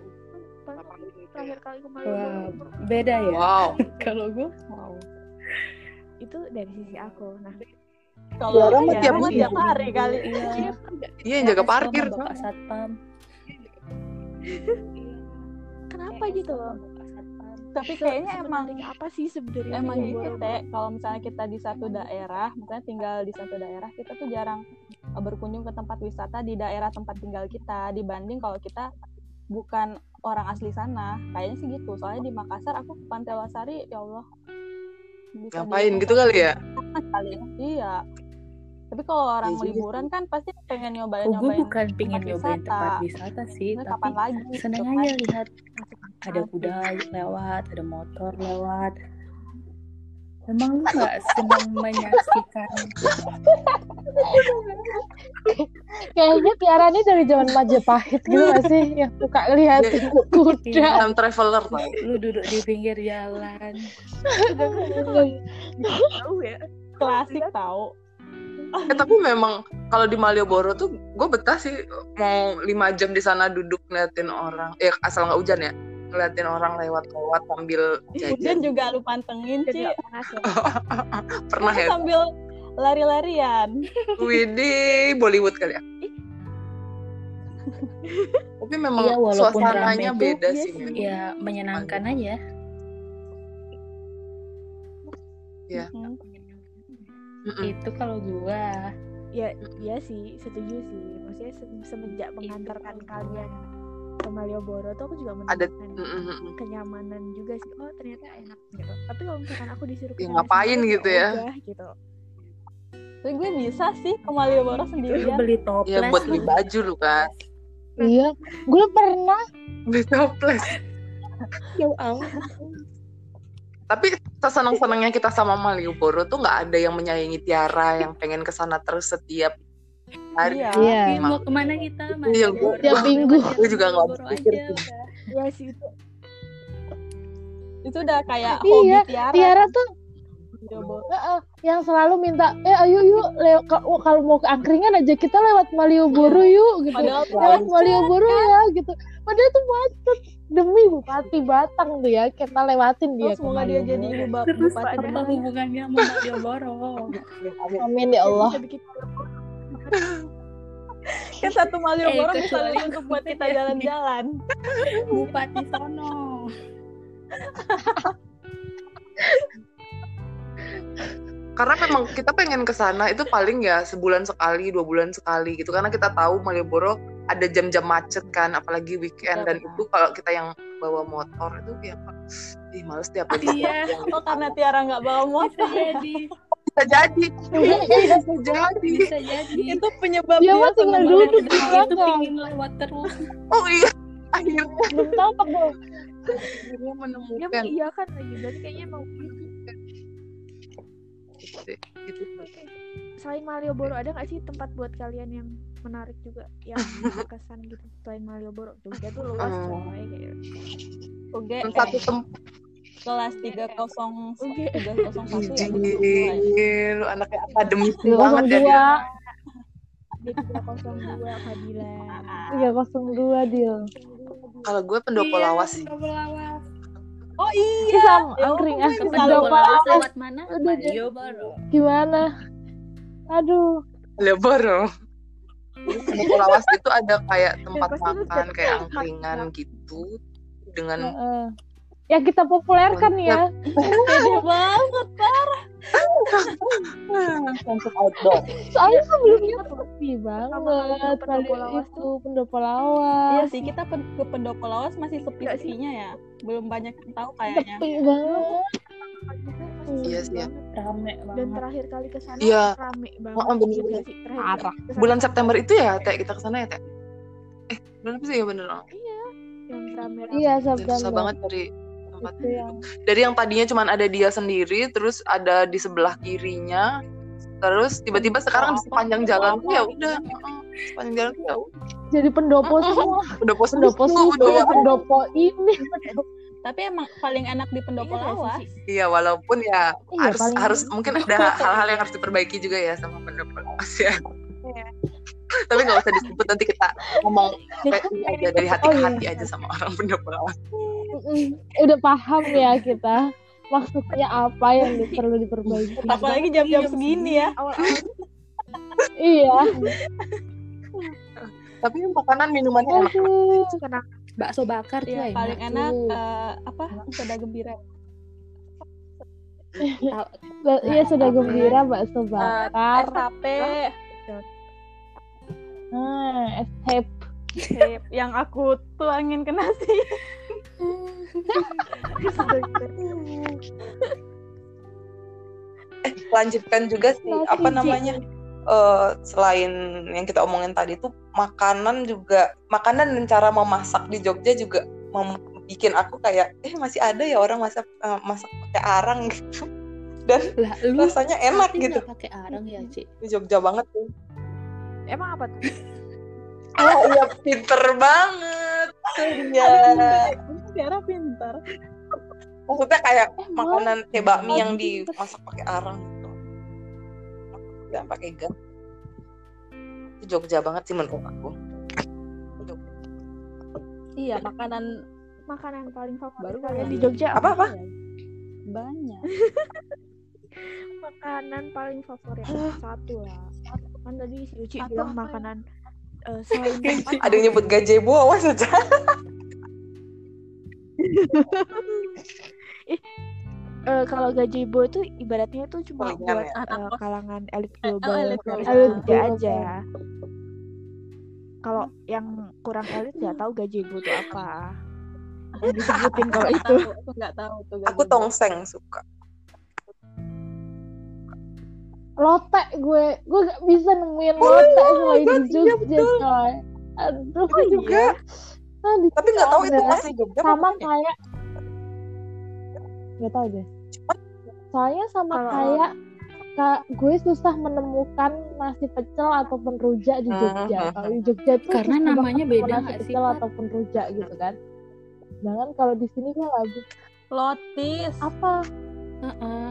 paling Ngapain gitu ya? terakhir kali ke Wah, Malioboro beda ya. Wow. Kalau gue, wow. itu dari sisi aku nah Kalau Tiara mah Tiara tiap mah minggu. tiap hari kali. Iya. Iya yang jaga parkir. Bapak Satpam. kenapa gitu loh Tapi kayaknya emang apa sih sebenarnya emang gitu teh. kalau misalnya kita di satu daerah misalnya tinggal di satu daerah kita tuh jarang uh, berkunjung ke tempat wisata di daerah tempat tinggal kita dibanding kalau kita bukan orang asli sana. Kayaknya sih gitu. Soalnya di Makassar aku ke Pantai Losari ya Allah bisa Ngapain gitu kali ya? kali ya. iya. Tapi kalau orang Iya juga liburan kan pasti pengen nyobain Oh, gue nyobain bukan pingin tempat nyobain wisata. tempat wisata. sih, tapi kapan lagi? seneng aja lihat ada kuda lewat, ada motor lewat. Emang lu nggak senang menyaksikan? Kayaknya Tiara nih dari zaman Majapahit gitu gak sih? Yang suka ngeliatin kuda. Iya, Time traveler tau. lu duduk di pinggir jalan. tahu ya klasik tahu Eh, tapi memang kalau di Malioboro tuh gue betah sih mau lima jam di sana duduk ngeliatin orang. Eh asal nggak hujan ya, ngeliatin orang lewat-lewat sambil hujan jajan. juga lu pantengin Ci ya [LAUGHS] Pernah ya? sambil lari-larian Widih, Bollywood kali ya. [LAUGHS] Tapi memang walaupun suasananya beda iya sih. Ya menyenangkan aja. Iya. Hmm. Mm-mm. Itu kalau gua. ya iya sih setuju sih maksudnya se- semenjak mengantarkan kalian ke Malioboro tuh aku juga Ada- menemukan Mm-mm. kenyamanan juga sih oh ternyata enak gitu tapi kalau misalkan aku disuruh Ya, ngapain sendiri, gitu ya? udah, gitu Tapi gue bisa sih ke Malioboro Lu sendirian. beli toples. Ya buat beli baju lu kan. Iya, gue pernah. Beli toples. Ya Allah. Tapi sesenang-senangnya kita sama Malioboro tuh nggak ada yang menyayangi Tiara yang pengen ke sana terus setiap hari. Iya. Iya. Mau ke mana kita? Iya, Malioboro. Tiap minggu. Gue juga nggak berpikir aja, sih. udah. ya sih itu Itu udah kayak Iya, hobi Tiara. Tiara tuh. Heeh, yang selalu minta eh ayo yuk lew- oh, kalau mau ke angkringan aja kita lewat Malioboro yuk gitu Padahal lewat Malioboro ya gitu padahal itu macet demi Bupati Batang tuh ya kita lewatin dia Oh, semoga dia jadi ibu bap- Terus bupati apa Batang. hubungannya sama Malioboro? [LAUGHS] amin ya Allah Kan satu Malioboro Eh, bisa untuk buat kita jalan-jalan. Bupati sono. karena memang kita pengen ke sana itu paling ya sebulan sekali dua bulan sekali gitu karena kita tahu Malioboro ada jam-jam macet kan apalagi weekend dan Betul. itu kalau kita yang bawa motor itu ya ih males tiap hari Iya, Oh karena Tiara nggak bawa motor. jadi. Bisa jadi. [LAUGHS] Bisa jadi. Bisa jadi. Itu penyebab Dia dia mah tinggal duduk di Nah, itu belakang. pingin lewat terus. oh iya. Akhirnya. Belum tampak dong akhirnya Dia menemukan mengiyakan lagi. Berarti kayaknya mau gitu. gitu. Selain Malioboro ada nggak sih tempat buat kalian yang menarik juga? Yang berkesan gitu? Selain Malioboro. Jogja tuh luas Hmm. coy kayak. Oke, satu eh, tempat kelas 301 Oke. 301 ya. gitu. lu anaknya akademis dua banget ya dia. dua D302 Fadila tiga kosong dua deal kalau gue pendopo Iya, lawas sih pendopo lawas. Oh iya. sama Ya angkring ah Ke Pendopo lawas lewat mana? Udah. Malioboro. gimana aduh Malioboro pendopo lawas itu ada kayak tempat pasti lu makan kayak angkringan gitu dengan Heeh. Ya kita populerkan ya [LAUGHS] Pede banget. konsep outdoor soalnya sebelumnya tuh sepi banget pendopo lawas itu pendopo Iya lawas sih, kita pen- ke pendopo lawas masih sepi-sepinya ya. Belum banyak yang tahu kayaknya. sepi banget Iya sih, ya. Rame dan banget. terakhir kali ke sana Iya. rame banget Oh, juga sih terakhir Parah. ke sana bulan September itu ya teh kita ke sana ya teh eh bulan apa sih ya bener dong yang rame iya Dan susah September banget dari tempat itu yang dari yang tadinya cuman ada dia sendiri terus ada di sebelah kirinya terus tiba-tiba sekarang di apa? sepanjang Pendopo jalan tuh ya udah heeh, sepanjang jalan tuh ya udah. Jadi pendopo semua. Pendopo pendopo udah. pendopo ini. Tapi emang paling enak di pendopo Iya lawas. Iya walaupun ya Iya, harus harus mungkin ada hal-hal yang harus diperbaiki juga ya sama pendopo lawas ya. Tapi nggak usah disebut nanti kita ngomong kayak ini aja dari hati Oh, ke iya. hati aja sama orang pendopo lawas. Udah paham ya kita maksudnya apa yang perlu diperbaiki. Apalagi jam-jam segini ya. [LAUGHS] iya. Tapi makanan minumannya enak. Aduh. Tuh kenapa Bakso bakar tuh enak paling enak eh, apa? Soda gembira. Iya sudah gembira bakso Eh, bakar. es tape. Hmm, es yang aku tuangin ke nasi. Eh lanjutkan juga sih Nasi, apa namanya? Eh, selain yang kita omongin tadi tuh makanan juga makanan dan cara memasak di Jogja juga mem- bikin aku kayak eh masih ada ya orang masak eh, masak pakai arang [LAUGHS] gitu. Dan Lah, lu rasanya enak gitu. pakai arang ya, Ci? di Jogja banget tuh. Emang apa tuh oh iya pinter banget. Iya. Tiara pintar. maksudnya kayak makanan kayak bakmi yang dimasak pakai arang gitu. Nggak pakai gas. Itu Jogja banget sih menurut aku. Iya, makanan makanan paling favorit Baru kalian kali. di Jogja apa? Apa banyak. [LAUGHS] makanan paling favorit satu lah. Kan tadi si Uci bilang apa ya? Eh, selain [LAUGHS] ada yang nyebut gazebo awas aja eh, kalau gazebo itu ibaratnya itu cuma Palingan buat ya. Anak kos. kalangan elit Eh, oh, global elit Jogja global. aja kalau yang kurang elit nggak tahu gazebo itu apa [LAUGHS] yang disebutin kalau itu aku nggak tahu tuh. aku tongseng suka lotek gue. Gue gak bisa nemuin Oh, lotek iya, selain di iya, Jogja betul. coy. Aduh Aku juga? Ah, di tapi nggak tahu itu asli Jogja sama apa kayak nggak tahu deh. Soalnya sama Kalau- kayak kak gue susah menemukan nasi pecel ataupun rujak di Jogja. Mhm. kalau di Jogja tuh Karena namanya beda nasi pecel Pat? ataupun rujak gitu kan. Jangan kalau di sini gue bisa Lotis. apa? Heeh.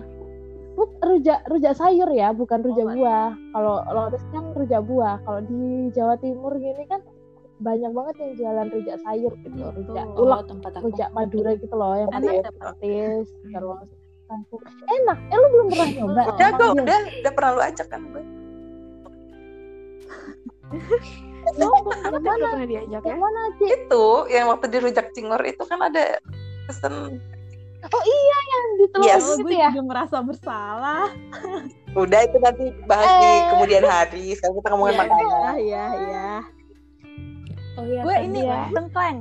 Buk, rujak rujak sayur ya, bukan rujak Oh, buah. Kalau Lores kan rujak buah. Kalau di Jawa Timur gini kan banyak banget yang jualan rujak sayur gitu, rujak Oh, ulek, tempat aku. rujak Madura gitu loh, yang pakai ya, petis, terus kangkung. Enak. Eh lu belum pernah nyoba? Udah Iya. udah udah pernah lu ajak kan gue. [LAUGHS] Yang mana? diajak ya. Mana? Itu yang waktu di rujak cingur itu kan ada pesen Oh iya yang di telur Yes. Oh, gitu gue ya. juga merasa bersalah. udah itu nanti bahas di Eh. kemudian hari. Sekarang kita ngomongin Iya. makanan. Ah, iya, iya. Oh iya. Gue tadi ini ya. tengkleng.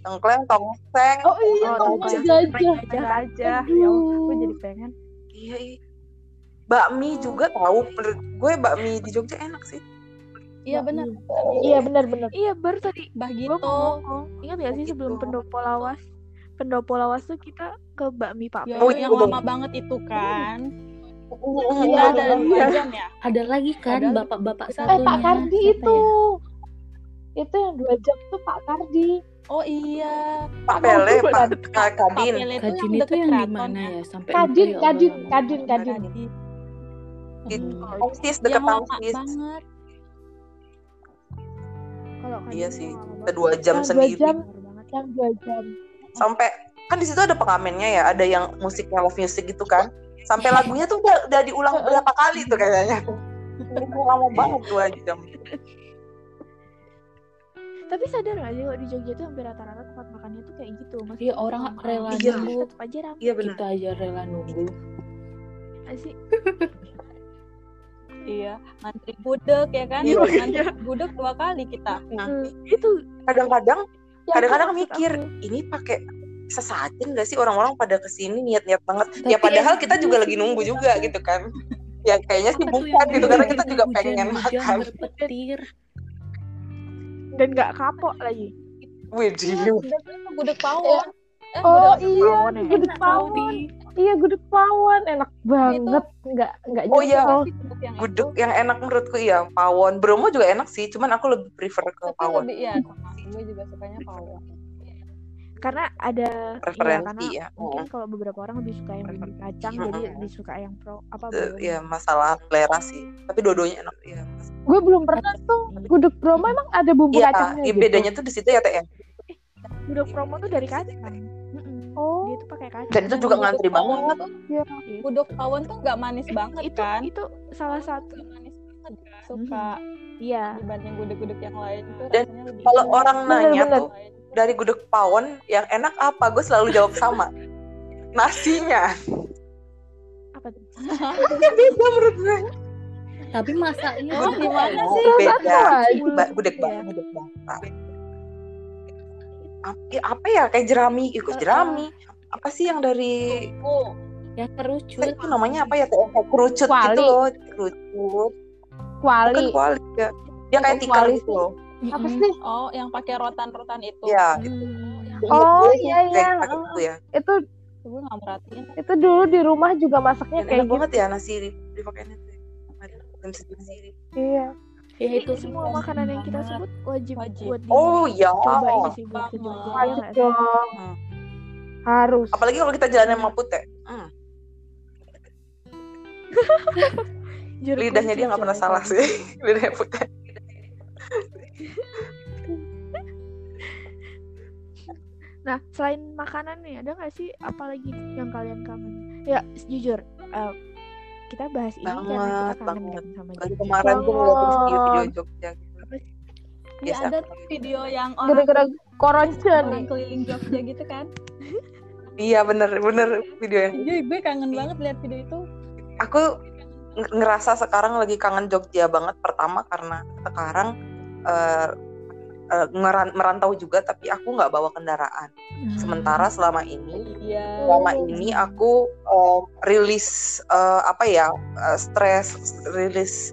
Tengkleng, tongseng. Oh iya, Oh, gajah. gajah. Gajah aja. Ya Allah, gue jadi pengen. Iya, iya. Bakmi juga tahu menurut gue bakmi di Jogja enak sih. Iya benar. Iya benar-benar. Iya baru tadi Bah gue gitu. mau ngomong. Ingat gak sih sebelum pendopo lawas? Pendopo lawas tuh kita ke bakmi Pak Ya, Oh, yang iya. lama banget itu kan. Iya, Kita ada iya. jam ya. Ada lagi kan bapak-bapak Eh, satunya. Eh Pak Kardi Siapa itu. ya? Itu yang dua jam tuh Pak Kardi. Oh iya. Pak Pele, Pak- Pak Kadin. Pele itu yang itu deket yang di mana kan? ya? Sampai Kadin, ya. Kadin, Kadin, Kadin. Kadin. Itu lama Tangsis. banget. Kalau kan Iya sih, lama kita banget. dua jam sendiri. Yang dua jam. Sampai kan di situ ada pengamennya ya, ada yang musiknya love music gitu kan. Sampai lagunya tuh udah, udah diulang berapa kali tuh kayaknya. Itu lama banget dua jam. Tapi sadar gak sih kalau di Jogja tuh hampir rata-rata tempat makannya tuh kayak gitu. Maksudnya Iya, orang rela Iya. nunggu. tetep aja rame Iya benar. Kita aja rela nunggu. gak sih. [LAUGHS] Iya, ngantri gudeg ya kan? Iya, Ngantri gudeg dua kali kita. Eh, itu Kadang-kadang kadang-kadang maksud mikir aku. ini pakai sesajen gak sih orang-orang pada ke sini niat-niat banget Tapi ya padahal enak kita juga lagi nunggu juga gitu kan ya kayaknya sih bukan gitu karena kita juga hujan-hujan pengen makan berpetir. dan gak kapok lagi. Wih, Gudeg pawon. Eh, Oh gudeg iya, pawon ya. gudeg Enak pawon. Iya gudeg pawon enak banget. Nggak nggak Oh, iya. gudeg yang gudeg enak menurutku iya pawon Bromo juga enak sih cuman aku lebih prefer ke Tapi pawon lebih ya, sama. gue juga sukanya pawon. Karena ada Preferensi iya, ya. karena mungkin kalau beberapa orang lebih suka yang bumbu kacang Mm-mm. jadi lebih suka yang pro apa belum. ya masalah selera sih tapi dua-duanya enak ya Gue belum pernah tuh gudeg Bromo emang ada bumbu iya kacangnya ya, gitu. bedanya tuh di situ ya teh ya Gudeg promo tuh dari kacang. Dia tuh pakai kacang. dan itu juga Gudeg ngantri banget tuh- Iya. Gudeg pawon tuh nggak manis banget itu kan? itu salah satu manis banget kan? Suka iya dibanding gudeg-gudeg yang lain tuh Dan lebih kalau enak. orang nanya Bener-bener. tuh dari gudeg pawon yang enak apa gue selalu jawab sama nasinya apa tuh? beda menurut gue Tapi masaknya Oh, gimana ya. sih? beda gudeg Iya. bawang gudeg bakar apa, ya, apa ya kayak jerami ikut jerami apa sih yang dari Oh, Yang kerucut. itu namanya apa ya teh kayak kerucut Kuali. gitu loh kerucut Kuali. bukan kuali ya dia kayak Oh, tikar kuali gitu loh Apa sih? oh, yang pakai rotan-rotan itu. ya Hmm. Oh, Gue iya, iya. pakai itu ya Itu Gue nggak merhatiin. itu dulu di rumah juga masaknya Dan kayak enak gitu. banget ya nasi di, dipakein itu ada nasi nasi Iya. Ya itu semua makanan yang kita sebut wajib, Wajib. buat oh ya dicobain sih buat ke Banget. Jogja ya Wajib dong. Hmm. Harus. apalagi kalau kita jalan sama putih hmm, [LAUGHS] Jeruk lidahnya dia nggak pernah salah sih [LAUGHS] lidahnya putih Nah, selain makanan nih, ada nggak sih apalagi yang kalian kangen? Ya, jujur, eh, kita bahas ini karena kita Banget, kangen banget. kan sama Jogja. kemarin tuh ngeliatin Banget. video-video Jogja gitu. Biasa. ada video yang orang Gara-gara keliling Jogja gitu kan. [LAUGHS] Iya bener bener video yang Iya, gue kangen banget lihat video itu. aku ng- ngerasa sekarang lagi kangen Jogja banget pertama karena sekarang eh, ngeran- merantau juga tapi aku nggak bawa kendaraan. Sementara selama ini Iya. selama ini aku eh, rilis eh, apa ya eh, stres rilis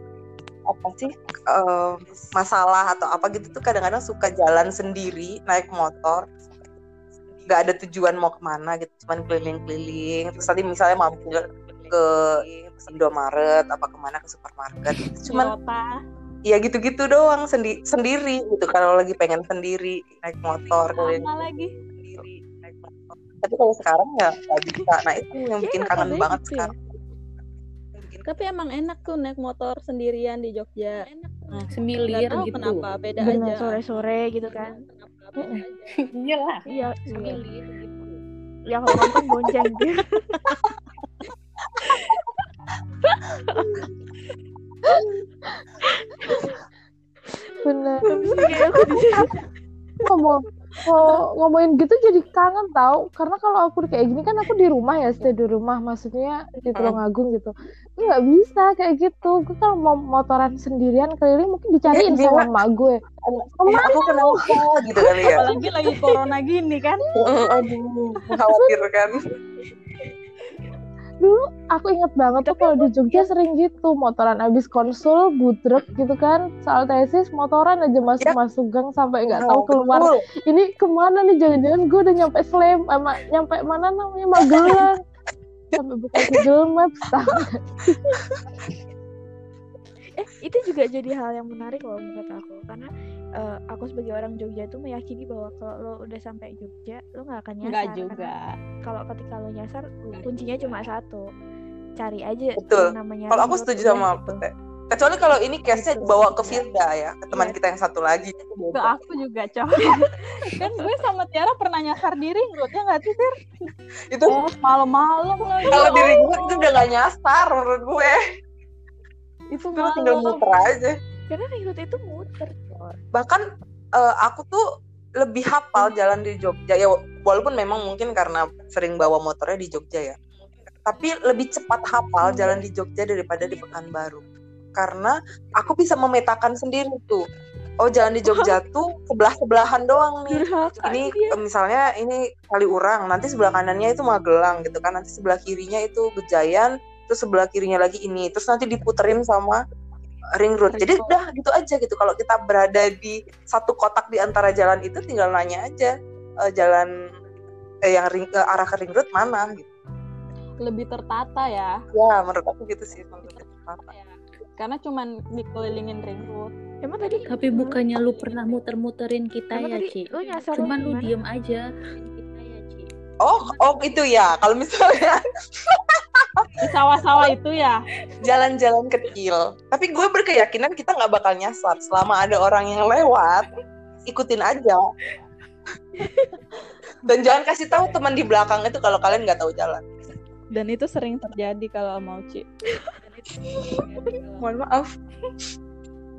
apa sih eh, masalah atau apa gitu tuh kadang-kadang suka jalan sendiri naik motor nggak ada tujuan mau ke mana gitu cuman keliling-keliling terus tadi misalnya mampir ke Indomaret apa ke mana ke supermarket cuman Eropa. ya gitu-gitu doang sendi sendiri gitu kalau lagi pengen sendiri naik motor keliling lagi. sendiri naik motor tapi kalau sekarang ya nggak bisa nah itu yang bikin Kayaknya kangen banget gitu ya. sekarang Tapi emang enak tuh naik motor sendirian di Jogja. Nah, Nggak semilir tahu gitu. kenapa beda Bener, aja. sore-sore gitu kan Aja. Iyalah. iya iya. Gitu. ya kalau ngomong bonceng gitu [LAUGHS] bener. Aku di sini. Ngomong kalau ngomongin gitu jadi kangen tau. Karena kalau aku kayak gini kan aku di rumah ya stay di rumah. Maksudnya di Tulungagung gitu. Itu nggak bisa kayak gitu. Gue kalau mau motoran sendirian keliling mungkin dicariin Eh, sama emak gue Eh, aku kenapa gitu kali ya. Apalagi lagi corona gini kan. aduh mengkhawatirkan dulu aku inget banget tuh kalau di Jogja sering gitu motoran abis konsul budrek gitu kan. Soal tesis motoran aja masuk masuk gang sampai nggak tahu keluar. ini ke mana nih? Jangan-jangan gue udah nyampe Slem sama nyampe mana namanya? Magelang. [LAUGHS] Sampai buka Google Maps [LAUGHS] eh itu juga jadi hal yang menarik loh menurut aku karena eh, aku sebagai orang Jogja itu meyakini bahwa kalau lo udah sampai Jogja lo nggak akan nyasar Enggak karena juga. kalau ketika lo nyasar kuncinya cuma satu cari aja Betul. namanya kalau aku setuju sama gitu. Pete kecuali kalau ini case-nya Betul. bawa ke Firda ya ke teman Iya. kita yang satu lagi Ke aku juga coy. [LAUGHS] kan gue sama Tiara pernah nyasar di ring road ya nggak sih Tir? itu Oh malam-malam lagi. kalau di ring road itu udah gak nyasar menurut gue Itu lo tinggal muter aja. Karena road itu muter coy. bahkan eh, aku tuh lebih hafal jalan di Jogja. Ya walaupun memang mungkin karena sering bawa motornya di Jogja ya. Tapi lebih cepat hafal jalan di Jogja daripada di Pekanbaru. Karena aku bisa memetakan sendiri tuh. Oh jalan di Jogja [LAUGHS] tuh sebelah sebelahan doang nih. Ini eh, misalnya ini kali urang nanti sebelah kanannya itu Magelang gitu kan. Nanti sebelah kirinya itu Gejayan terus sebelah kirinya lagi ini terus nanti diputerin sama ring road jadi udah gitu aja gitu kalau kita berada di satu kotak di antara jalan itu tinggal nanya aja eh, jalan eh, yang ring, eh, arah ke ring road mana gitu Lebih tertata ya. ya menurut aku gitu sih menurut aku. Karena cuman dikelilingin ring road. emang tadi Tapi bukannya lu pernah muter-muterin kita emang ya, tadi Ci? nyasar Cuman lu diem aja. Kita ya, Ci. oh oh itu ya kalau misalnya [LAUGHS] Di sawah-sawah itu ya. jalan-jalan kecil. Tapi gue berkeyakinan kita nggak bakal nyasar selama ada orang yang lewat, ikutin aja. Dan jangan kasih tahu teman di belakang itu kalau kalian nggak tahu jalan. Dan itu sering terjadi kalau mau Ci. Mohon maaf.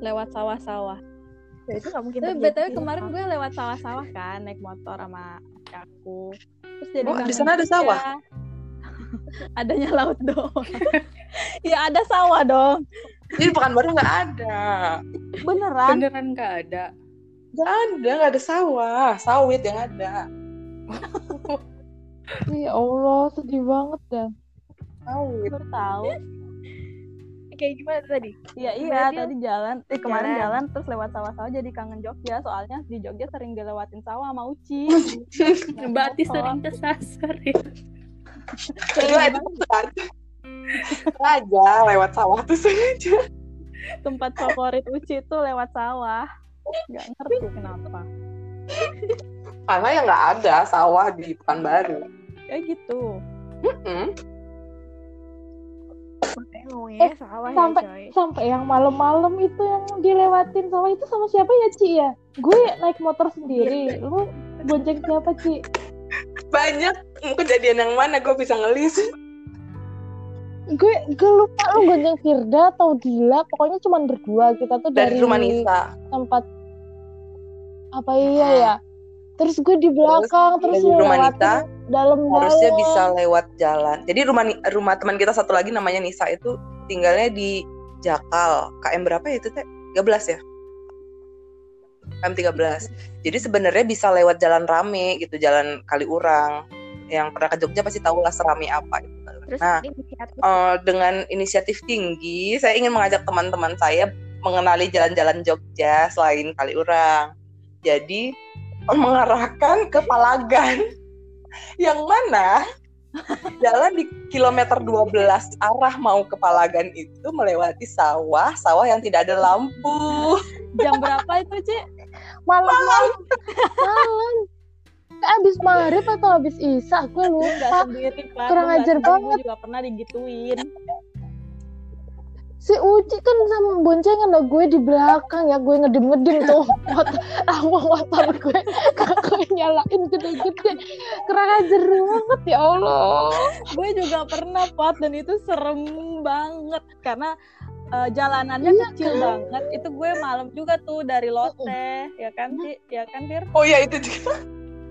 Lewat sawah-sawah. Ya, itu nggak mungkin Tapi btw kemarin gue lewat sawah-sawah kan naik motor sama aku. Terus jadi Oh, di sana ada sawah? Jogja. Adanya laut doang. [LAUGHS] ya ada sawah dong. Jadi pekan baru nggak ada, Beneran. Beneran gak ada. nggak ada, nggak ada sawah, sawit yang ada. [LAUGHS] ya Allah sedih banget dah Sawit. Baru tahu. kayak gimana tadi Iya iya Berarti tadi jalan. Eh kemarin jalan. jalan. terus lewat sawah-sawah jadi kangen Jogja soalnya di Jogja sering dilewatin sawah sama Uci. [LAUGHS] Berarti sering kesasar ya. Kedua itu sengaja. Sengaja lewat sawah tuh sengaja. Tempat favorit Uci itu lewat sawah. Gak ngerti kenapa. Karena ya nggak ada sawah di Pekanbaru. Kayak gitu. Makanya ngomongnya sawah sampai- ya coy sampai yang malam-malam itu yang dilewatin sawah itu sama siapa ya Ci ya gue naik motor sendiri lu bonceng siapa Ci Banyak kejadian yang mana gue bisa ngelis. gue gue lupa lu bonceng Firda atau Dila pokoknya cuma berdua kita tuh Dari dari, rumah Nisa. tempat apa iya ya terus gue di belakang terus, dari rumah Nita, dalam harusnya bisa lewat jalan. Jadi rumah rumah teman kita satu lagi namanya Nisa itu tinggalnya di Jakal. KM berapa ya itu teh? 13 ya? KM 13. Jadi sebenarnya bisa lewat jalan rame gitu, jalan Kaliurang. Yang pernah ke Jogja pasti tahu lah serame apa itu. terus Nah, inisiatif eh, dengan inisiatif tinggi, saya ingin mengajak teman-teman saya mengenali jalan-jalan Jogja selain Kaliurang. Jadi mengarahkan ke Palagan, [LAUGHS] yang mana [LAUGHS] jalan di kilometer 12 arah mau ke Palagan itu melewati sawah, sawah yang tidak ada lampu. Jam berapa itu, Ci? Malam malam. malam. Abis maghrib atau abis isya gue lupa sendiri, Pak. Kurang ajar gue banget. juga pernah digituin. si Uci kan sama boncengan lah gue di belakang ya gue ngedem ngedem tuh [LAUGHS] motor motor gue gue nyalain gede-gede. Kurang ajar banget ya Allah. Gue juga pernah pot dan itu serem banget. Karena eh, jalanannya Iya kecil kan? banget. Itu gue malam juga tuh dari Lotte ya kan Ci? ya kan Fir Oh iya itu juga.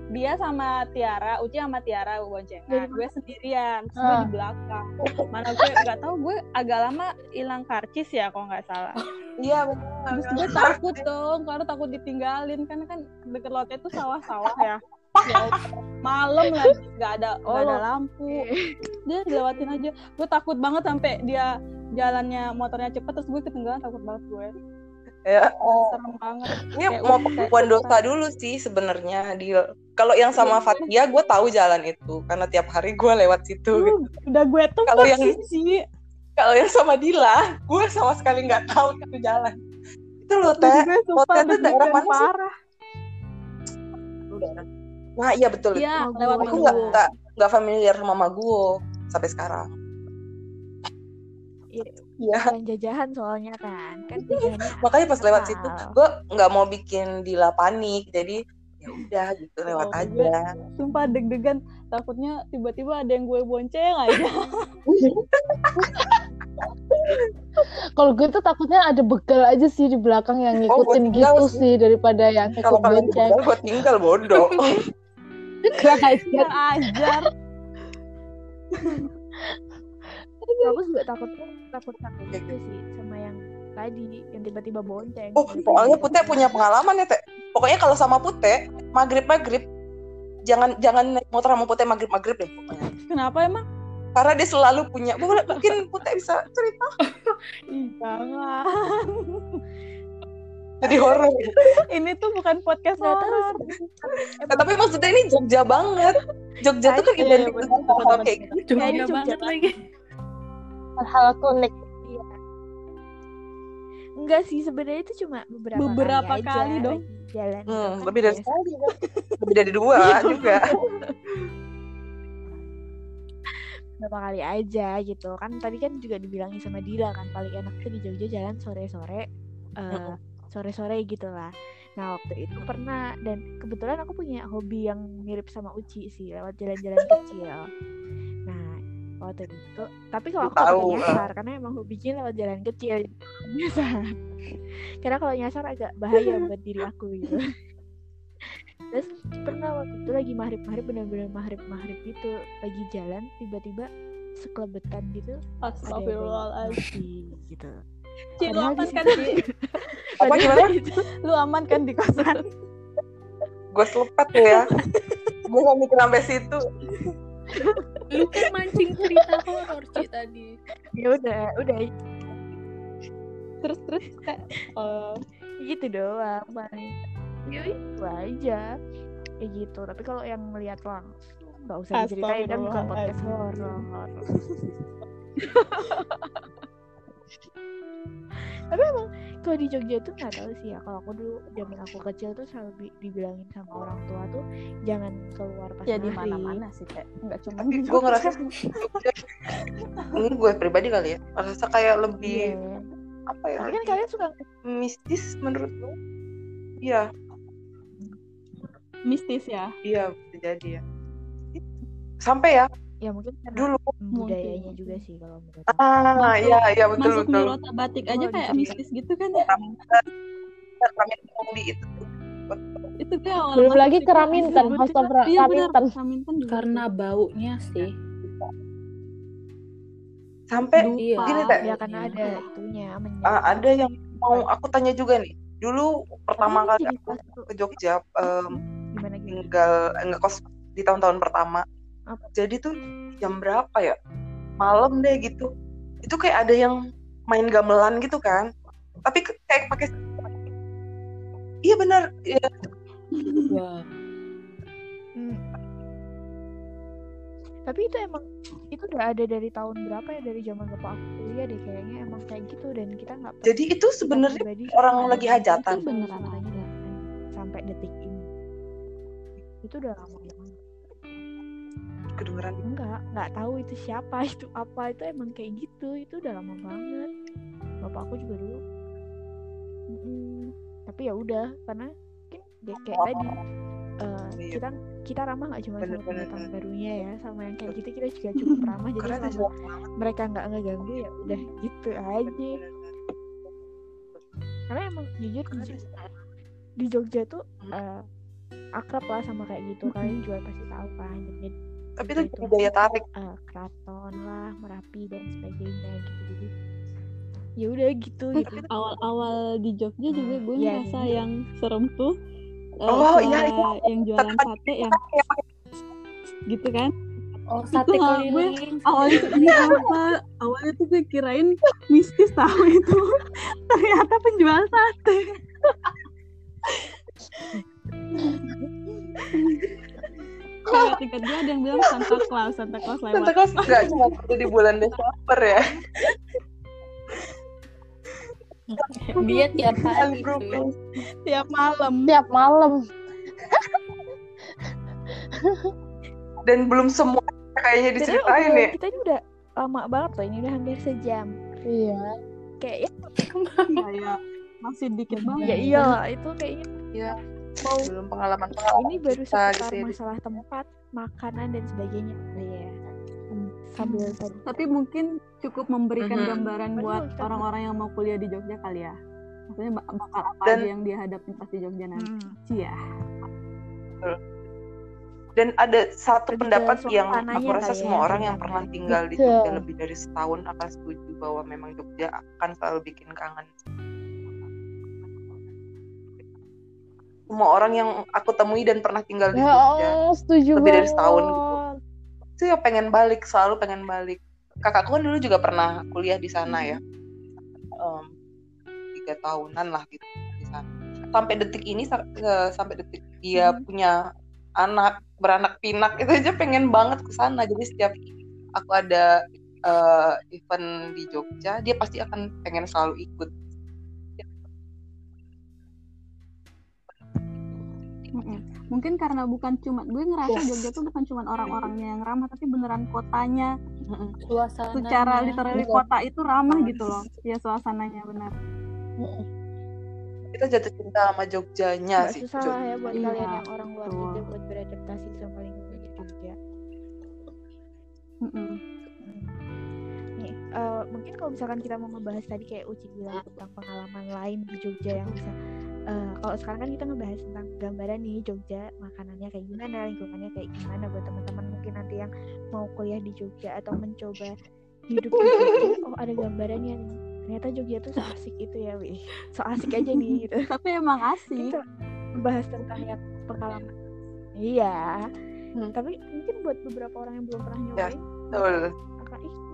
dia sama Tiara Uci sama Tiara boncengan. Gue sendirian gue Ah. di belakang. Mana gue nggak tahu gue agak lama hilang karcis ya kalau nggak salah. Iya terus gue takut dong karena takut ditinggalin. Kan kan deket Lotte itu sawah-sawah ya Ya malam lagi nggak ada nggak ada Oh. lampu dia dilewatin aja gue takut banget sampai dia jalannya motornya cepet terus gue ketinggalan takut banget gue Ya. serem banget Ini Kayak mau udah- pengakuan dosa dulu sih sebenarnya di kalau yang sama Fatia gue tahu jalan itu karena tiap hari gue lewat situ. gitu. Lu, udah gue tempat Kalau yang- sih. Kalau yang sama Dila, gue sama sekali nggak tahu itu jalan. Itu loh Terus teh. tuh daerah deg-degan mana sih? parah Nah iya betul. iya lewat Aku nggak nggak nggak familiar sama Maguwo sampai sekarang. Iya. Iya. Jalan jajahan soalnya kan kan [LAUGHS] Makanya pas lewat situ, gue nggak mau bikin Dila panik. Jadi ya udah gitu lewat Oh, aja. sumpah deg-degan takutnya tiba-tiba ada yang gue bonceng aja [LAUGHS] kalau gue tuh takutnya ada begal aja sih di belakang yang Oh, ngikutin tinggal gitu sih. sih daripada yang Kalau ikut bonceng tinggal, gue tinggal bodoh. [LAUGHS] kurang ajar. Ajar. Aku juga takut takut takut juga sih sama yang tadi yang tiba-tiba bonceng. Oh, soalnya Putih punya pengalaman ya, Teh. Pokoknya kalau sama Putih, maghrib-maghrib, jangan jangan naik motor sama Putih maghrib-maghrib deh pokoknya. kenapa emang? Karena dia selalu punya, boleh mungkin Putih bisa cerita. Jangan Jadi horor. [LAUGHS] ini tuh bukan podcast horor Nah, tapi maksudnya ini Jogja banget. Jogja tuh kan Iya, identik dengan hal-hal kayak gitu. Ya, ini Jogja Jogja banget lagi. hal unik Iya. Enggak sih sebenarnya itu cuma beberapa, Beberapa kali, kali aja dong. jalan Hmm, gitu kan lebih dari sekali. Lebih dari dua [LAUGHS] juga. beberapa kali aja gitu kan tadi kan juga dibilangin sama Dila kan paling enak tuh di Jogja jalan sore-sore Mm-mm. Sore-sore gitu lah. Nah waktu itu pernah dan kebetulan aku punya hobi yang mirip sama Uci sih lewat jalan-jalan [LAUGHS] kecil. Nah waktu itu tapi kalau aku ah. nyasar karena emang hobinya lewat jalan kecil [LAUGHS] nyasar. Karena kalau nyasar agak bahaya [LAUGHS] buat diri aku gitu. Terus pernah waktu itu lagi maghrib bener-bener maghrib gitu lagi jalan tiba-tiba sekelebetan gitu Astagfirullahaladzim. gitu Ci, lu aman di kan Ci? [LAUGHS] Apa gimana? [LAUGHS] Lu aman kan di kosan? Gue selepet tuh ya. Gue gak mikir sampai situ. Lu kan mancing cerita horor Ci tadi. ya udah udah Terus terus kayak eh, gitu doang paling ya itu aja kayak gitu tapi kalau yang melihat langsung nggak usah diceritain kan bukan podcast horor [LAUGHS] tapi emang kalau di Jogja tuh nggak tahu sih ya kalau aku dulu zaman aku kecil tuh selalu bi- dibilangin sama orang tua tuh jangan keluar pas ya di maghrib. mana-mana sih kayak nggak cuma Tapi gue ngerasa Jogja. ini gue pribadi kali ya. Ngerasa kayak lebih Iya. apa ya? tapi kan lebih kalian suka mistis menurut gue. Iya, mistis ya iya bisa jadi ya. Sampai ya ya mungkin karena dulu. budayanya juga sih kalau menurut aku. Ah, Masuk- iya iya betul masuk betul. Mirota batik aja Oh, kayak di- mistis gitu kan ya di itu. itu kayak awal belum masuk lagi situ. ke Raminten. House of iya Raminten Raminten juga Karena baunya sih. Sampai Dupa. Iya. Gini, Teh. ya karena ada itunya ah, menyengat. ada yang mau aku tanya juga nih. Dulu pertama kali aku ke Jogja em, gimana gitu tinggal ngekos di tahun-tahun pertama. Apa? Jadi tuh jam berapa ya? Malam deh gitu. Itu kayak ada yang main gamelan gitu kan. Tapi kayak pakai Iya benar. Wah. Hmm. Tapi itu emang itu udah ada dari tahun berapa ya dari zaman bapak aku kuliah deh kayaknya emang kayak gitu dan kita nggak Jadi itu sebenarnya orang lagi hajatan. itu Beneran dan sampai detik ini itu udah lama kedengeran. enggak nggak tahu itu siapa [LAUGHS] itu apa itu emang kayak gitu itu udah lama banget. Bapak aku juga dulu. Mm-mm. tapi ya udah karena mungkin ya kayak tadi eh, Iya. kita kita ramah nggak cuma sama pendatang barunya ya sama yang kayak gitu kita juga cukup ramah jadi selama mereka nggak ngeganggu ya udah gitu aja. karena emang jujur di, di Jogja tuh eh, akrab lah sama kayak gitu kalian juga pasti tahu kan jadi tapi itu Gitu. jadi daya tarik. Eh, keraton lah merapi dan sebagainya gitu. Jadi ya udah gitu. Gitu awal-awal di Jogja juga gue Iya, ngerasa iya. yang serem tuh eh, Oh, iya, suara yang jualan sate yang gitu kan. Oh, sate Itu gue awalnya tuh [LAUGHS] keliling. apa awalnya tuh gue kirain mistis tahu itu. [LAUGHS] Ternyata penjual sate [LAUGHS] tingkat dia ada yang bilang Santa Claus Santa Claus Santa lewat Claus nggak cuma ada di bulan Desember ya? Dia tiap hari Bro, cuy. tiap malam. Tiap malam. Dan belum semua kayaknya diceritain ya. kita ini udah lama banget loh ini udah hampir sejam. Iya. Kayak ya, kayak masih dikit banget. ya iyalah itu kayaknya. Iya. Mau belum pengalaman pengalaman ini baru kita seputar gitu ya. masalah tempat makanan dan sebagainya Iya. sambil tadi tapi mungkin cukup memberikan Mhm. gambaran Betul, buat orang-orang yang mau kuliah di Jogja kali ya maksudnya bak- bakal apa Dan- aja yang dihadapin pas di Jogja nanti Hmm. ya dan ada satu ke pendapat yang aku rasa kali ya, semua orang yang pernah tinggal di. Jogja lebih dari setahun akan setuju bahwa memang Jogja akan selalu bikin kangen semua orang yang aku temui dan pernah tinggal di ya Jogja. Allah setuju Lebih dari setahun gitu. itu ya pengen balik selalu pengen balik. Kakakku kan dulu juga pernah kuliah di sana ya. Em, tiga tahunan lah gitu di sana. Sampai detik ini sa- sampai detik dia Hmm. punya anak beranak pinak itu aja pengen banget ke sana. Jadi setiap aku ada eh, event di Jogja dia pasti akan pengen selalu ikut mungkin karena bukan cuma gue ngerasa Yes. Jogja tuh bukan cuma orang-orangnya yang ramah tapi beneran kotanya Suasana. secara literally Bener. kota itu ramah gitu loh ya suasananya benar kita jatuh cinta sama Jogjanya nggak sih susah lah ya buat Iya, kalian yang orang luar juga buat beradaptasi sama lingkungan di Jogja Mm-mm. Hmm. Eh, mungkin kalau misalkan kita mau ngebahas tadi kayak Uci bilang tentang pengalaman lain di Jogja yang bisa eh, kalau sekarang kan kita ngebahas tentang gambaran nih Jogja makanannya kayak gimana, lingkungannya kayak gimana buat teman-teman mungkin nanti yang mau kuliah di Jogja atau mencoba hidup di Jogja, oh ada gambarannya nih. Ternyata Jogja tuh so asik itu ya, wih. So asik aja nih gitu. [LAUGHS] tapi emang asik Kita membahas tentang yang pengalaman. Iya. Hmm. Tapi mungkin buat beberapa orang yang belum pernah Ya. nyobain, Betul.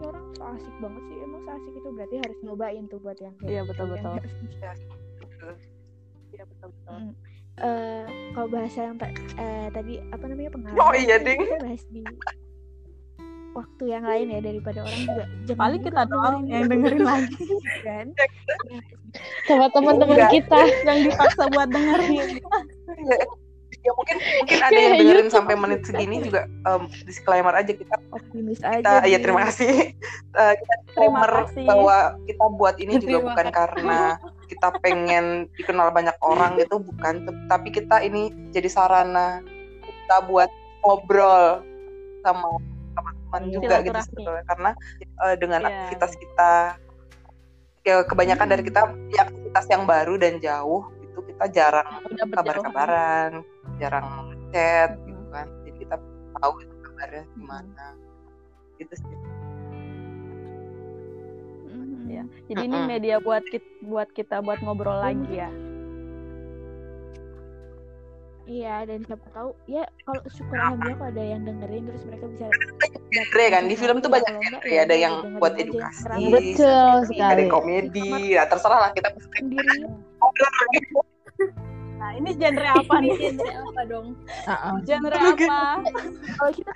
Ini orang so asik banget sih. Emang so asik itu berarti harus nyobain tuh buat yang kayak Iya, betul, betul. Iya betul betul. Mm. Eh, kalau bahasa yang eh, tadi apa namanya pengalaman Oh iya, Ding. kita bahas di waktu yang lain ya daripada orang juga jangan paling kita doang yang dengerin lagi kan? [LAUGHS] Sama teman-teman kita [LAUGHS] yang dipaksa buat dengerin Ya, mungkin mungkin ada yang [LAUGHS] dengerin sampai menit segini juga em, disclaimer aja kita. Optimis kita aja ya terima kasih. [LAUGHS] Eh, kita Terima disclaimer kasih. bahwa kita buat ini juga Terima bukan kasih. karena kita pengen dikenal banyak orang gitu bukan. Tapi kita ini jadi sarana kita buat ngobrol sama teman-teman Iya. juga gitu sebetulnya. Karena eh, dengan Iya. aktivitas kita ya kebanyakan dari kita ya, aktivitas yang baru dan jauh itu kita jarang kabar-kabaran jarang chat gitu kan. Jadi kita tahu itu kabarnya gimana. Gitu sih. Mhm. Iya. jadi ini media buat kita buat kita buat ngobrol lagi ya? Iya dan siapa tahu ya kalau syukur alhamdulillah kalau ada yang dengerin terus mereka bisa genre kan? Di film tuh banyak Kalau enggak, genre ya ada yang buat edukasi Betul ada sekali. yang komedi. Ya terserah lah kita sendiri nah ini genre apa nih genre apa dong? Heeh. genre apa kalau kita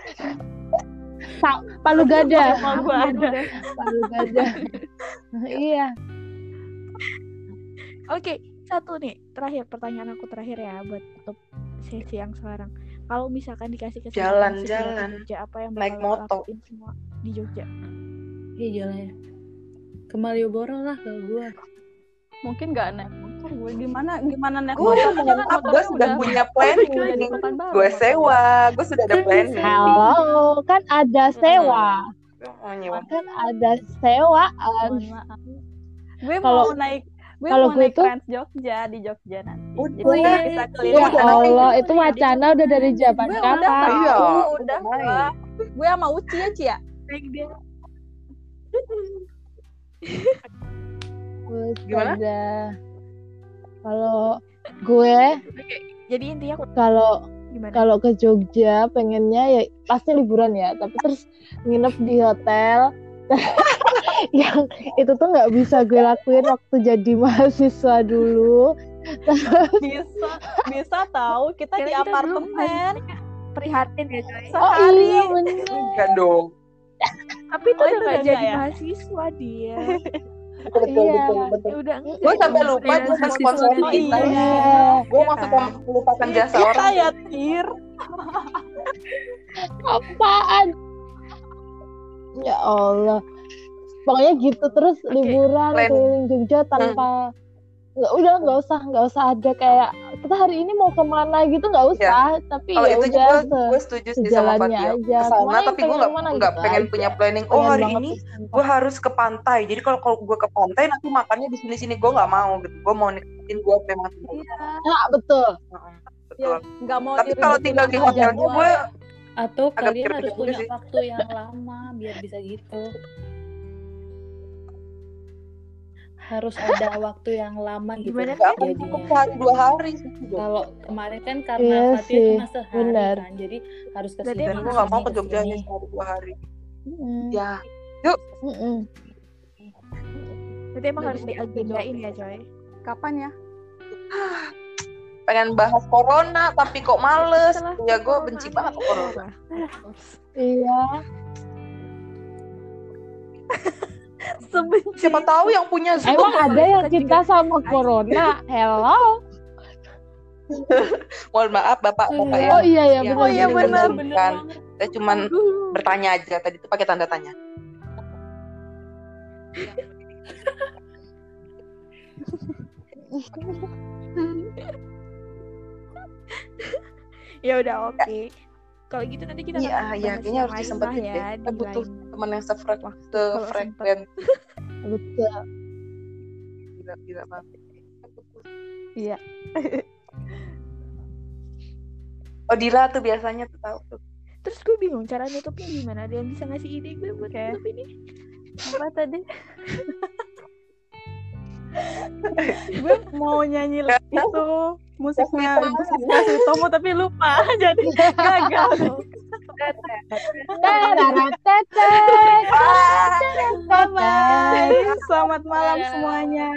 Pa- Palu gada. mau gua ada Palu gada. iya. Oke, satu nih terakhir pertanyaan aku terakhir ya buat tutup sesi yang sekarang. Kalau misalkan dikasih kesempatan ke Jogja, apa yang Naik bakal moto. lakuin semua di Jogja? Iya jalan ya. Ke ke Malioboro lah kalau gue mungkin nggak naik motor gue gimana gimana naik Gue motor Jangan gue sudah udah- punya udah planning. Pekanbaru Gue sewa, gue sudah ada planning. Halo, kan ada sewa. Gue mau nyewa. Kan ada sewaan. Gue Kalau- mau naik gue kalau mau gue naik tuh- Trans Jogja di Jogja nanti Oh, jadi iya. kita Ya keliling Iya, Allah, iya, itu iya, wacana udah dari zaman gue kapan? udah Iya, udah gua- gue sama Uci ya Cia Gimana? Kalau gue Jadi intinya kalau kalau ke Jogja pengennya ya pasti liburan ya, tapi terus nginep di hotel [LAUGHS] yang itu tuh nggak bisa gue lakuin waktu jadi mahasiswa dulu. bisa bisa tahu kita di kita dulu apartemen prihatin ya coy. Oh sehari iya bener. Enggak dong. Tapi itu Oh, udah itu gak udah jadi ya? mahasiswa dia. [LAUGHS] Betul, Iya. betul, betul. Ya udah. Gue sampai lupa gue sama sponsor kita. Iya. Gue masuk kan? melupakan jasa kita orang. ya tir Apaan? Ya Allah. Pokoknya gitu terus liburan plan. keliling Jogja tanpa nggak udah nggak usah nggak usah ada kayak kita hari ini mau ke mana gitu nggak usah tapi Kalau ya itu udah juga se- gue setuju sih sama sejalannya Fatia. aja. Ke sana tapi gue nggak nggak gitu pengen aja. punya planning. Oh Pengen hari ini gue harus ke pantai. Jadi kalau kalau gue ke pantai nanti makannya di sini sini gue nggak mau gitu. Gue mau nikmatin gue memang iya Nah, betul. betul. nggak mau Tapi kalau tinggal di hotelnya jadwal. gue atau kalian harus punya sih. waktu yang lama biar bisa gitu harus ada waktu yang lama gitu Gimana akan jadinya cukup sehari dua hari sih. kalau kemarin kan karena Iya Fatia sih, cuma sehari benar. kan jadi harus ke sini Dan gue nggak mau ke Jogja hanya sehari dua hari. Mm-mm. Ya Mm-mm. Berarti emang harus diagendain ya coy. kapan ya pengen bahas corona tapi kok males. Setelah Ya gue corona. benci banget sama corona. Iya. [LAUGHS] [LAUGHS] Sebenci. Siapa tahu yang punya Zoom. Emang ada yang Kita cinta juga- sama corona? [LAUGHS] Hello. [LAUGHS] Mohon maaf bapak bapak ya. Oh iya ya benar. Oh iya, benar. bener banget Saya cuman bertanya aja tadi itu pakai tanda tanya. Ya udah oke. Kalau gitu nanti kita Iya, iya bahas kayaknya harus disempetin deh. ya, Kita butuh lain. teman yang sefrek sefrekuensi. Betul. Gila gila banget. Iya. [LAUGHS] Oh Dila tuh biasanya tuh tahu tuh. Terus gue bingung cara nutupnya gimana. Ada yang bisa ngasih ide gue buat Oke. nutup ini? apa tadi [LAUGHS] gue mau nyanyi itu musiknya musiknya Sutomo tapi lupa. [LAUGHS] Jadi gagal. [LAUGHS] Taratetet. bye. Bye selamat malam semuanya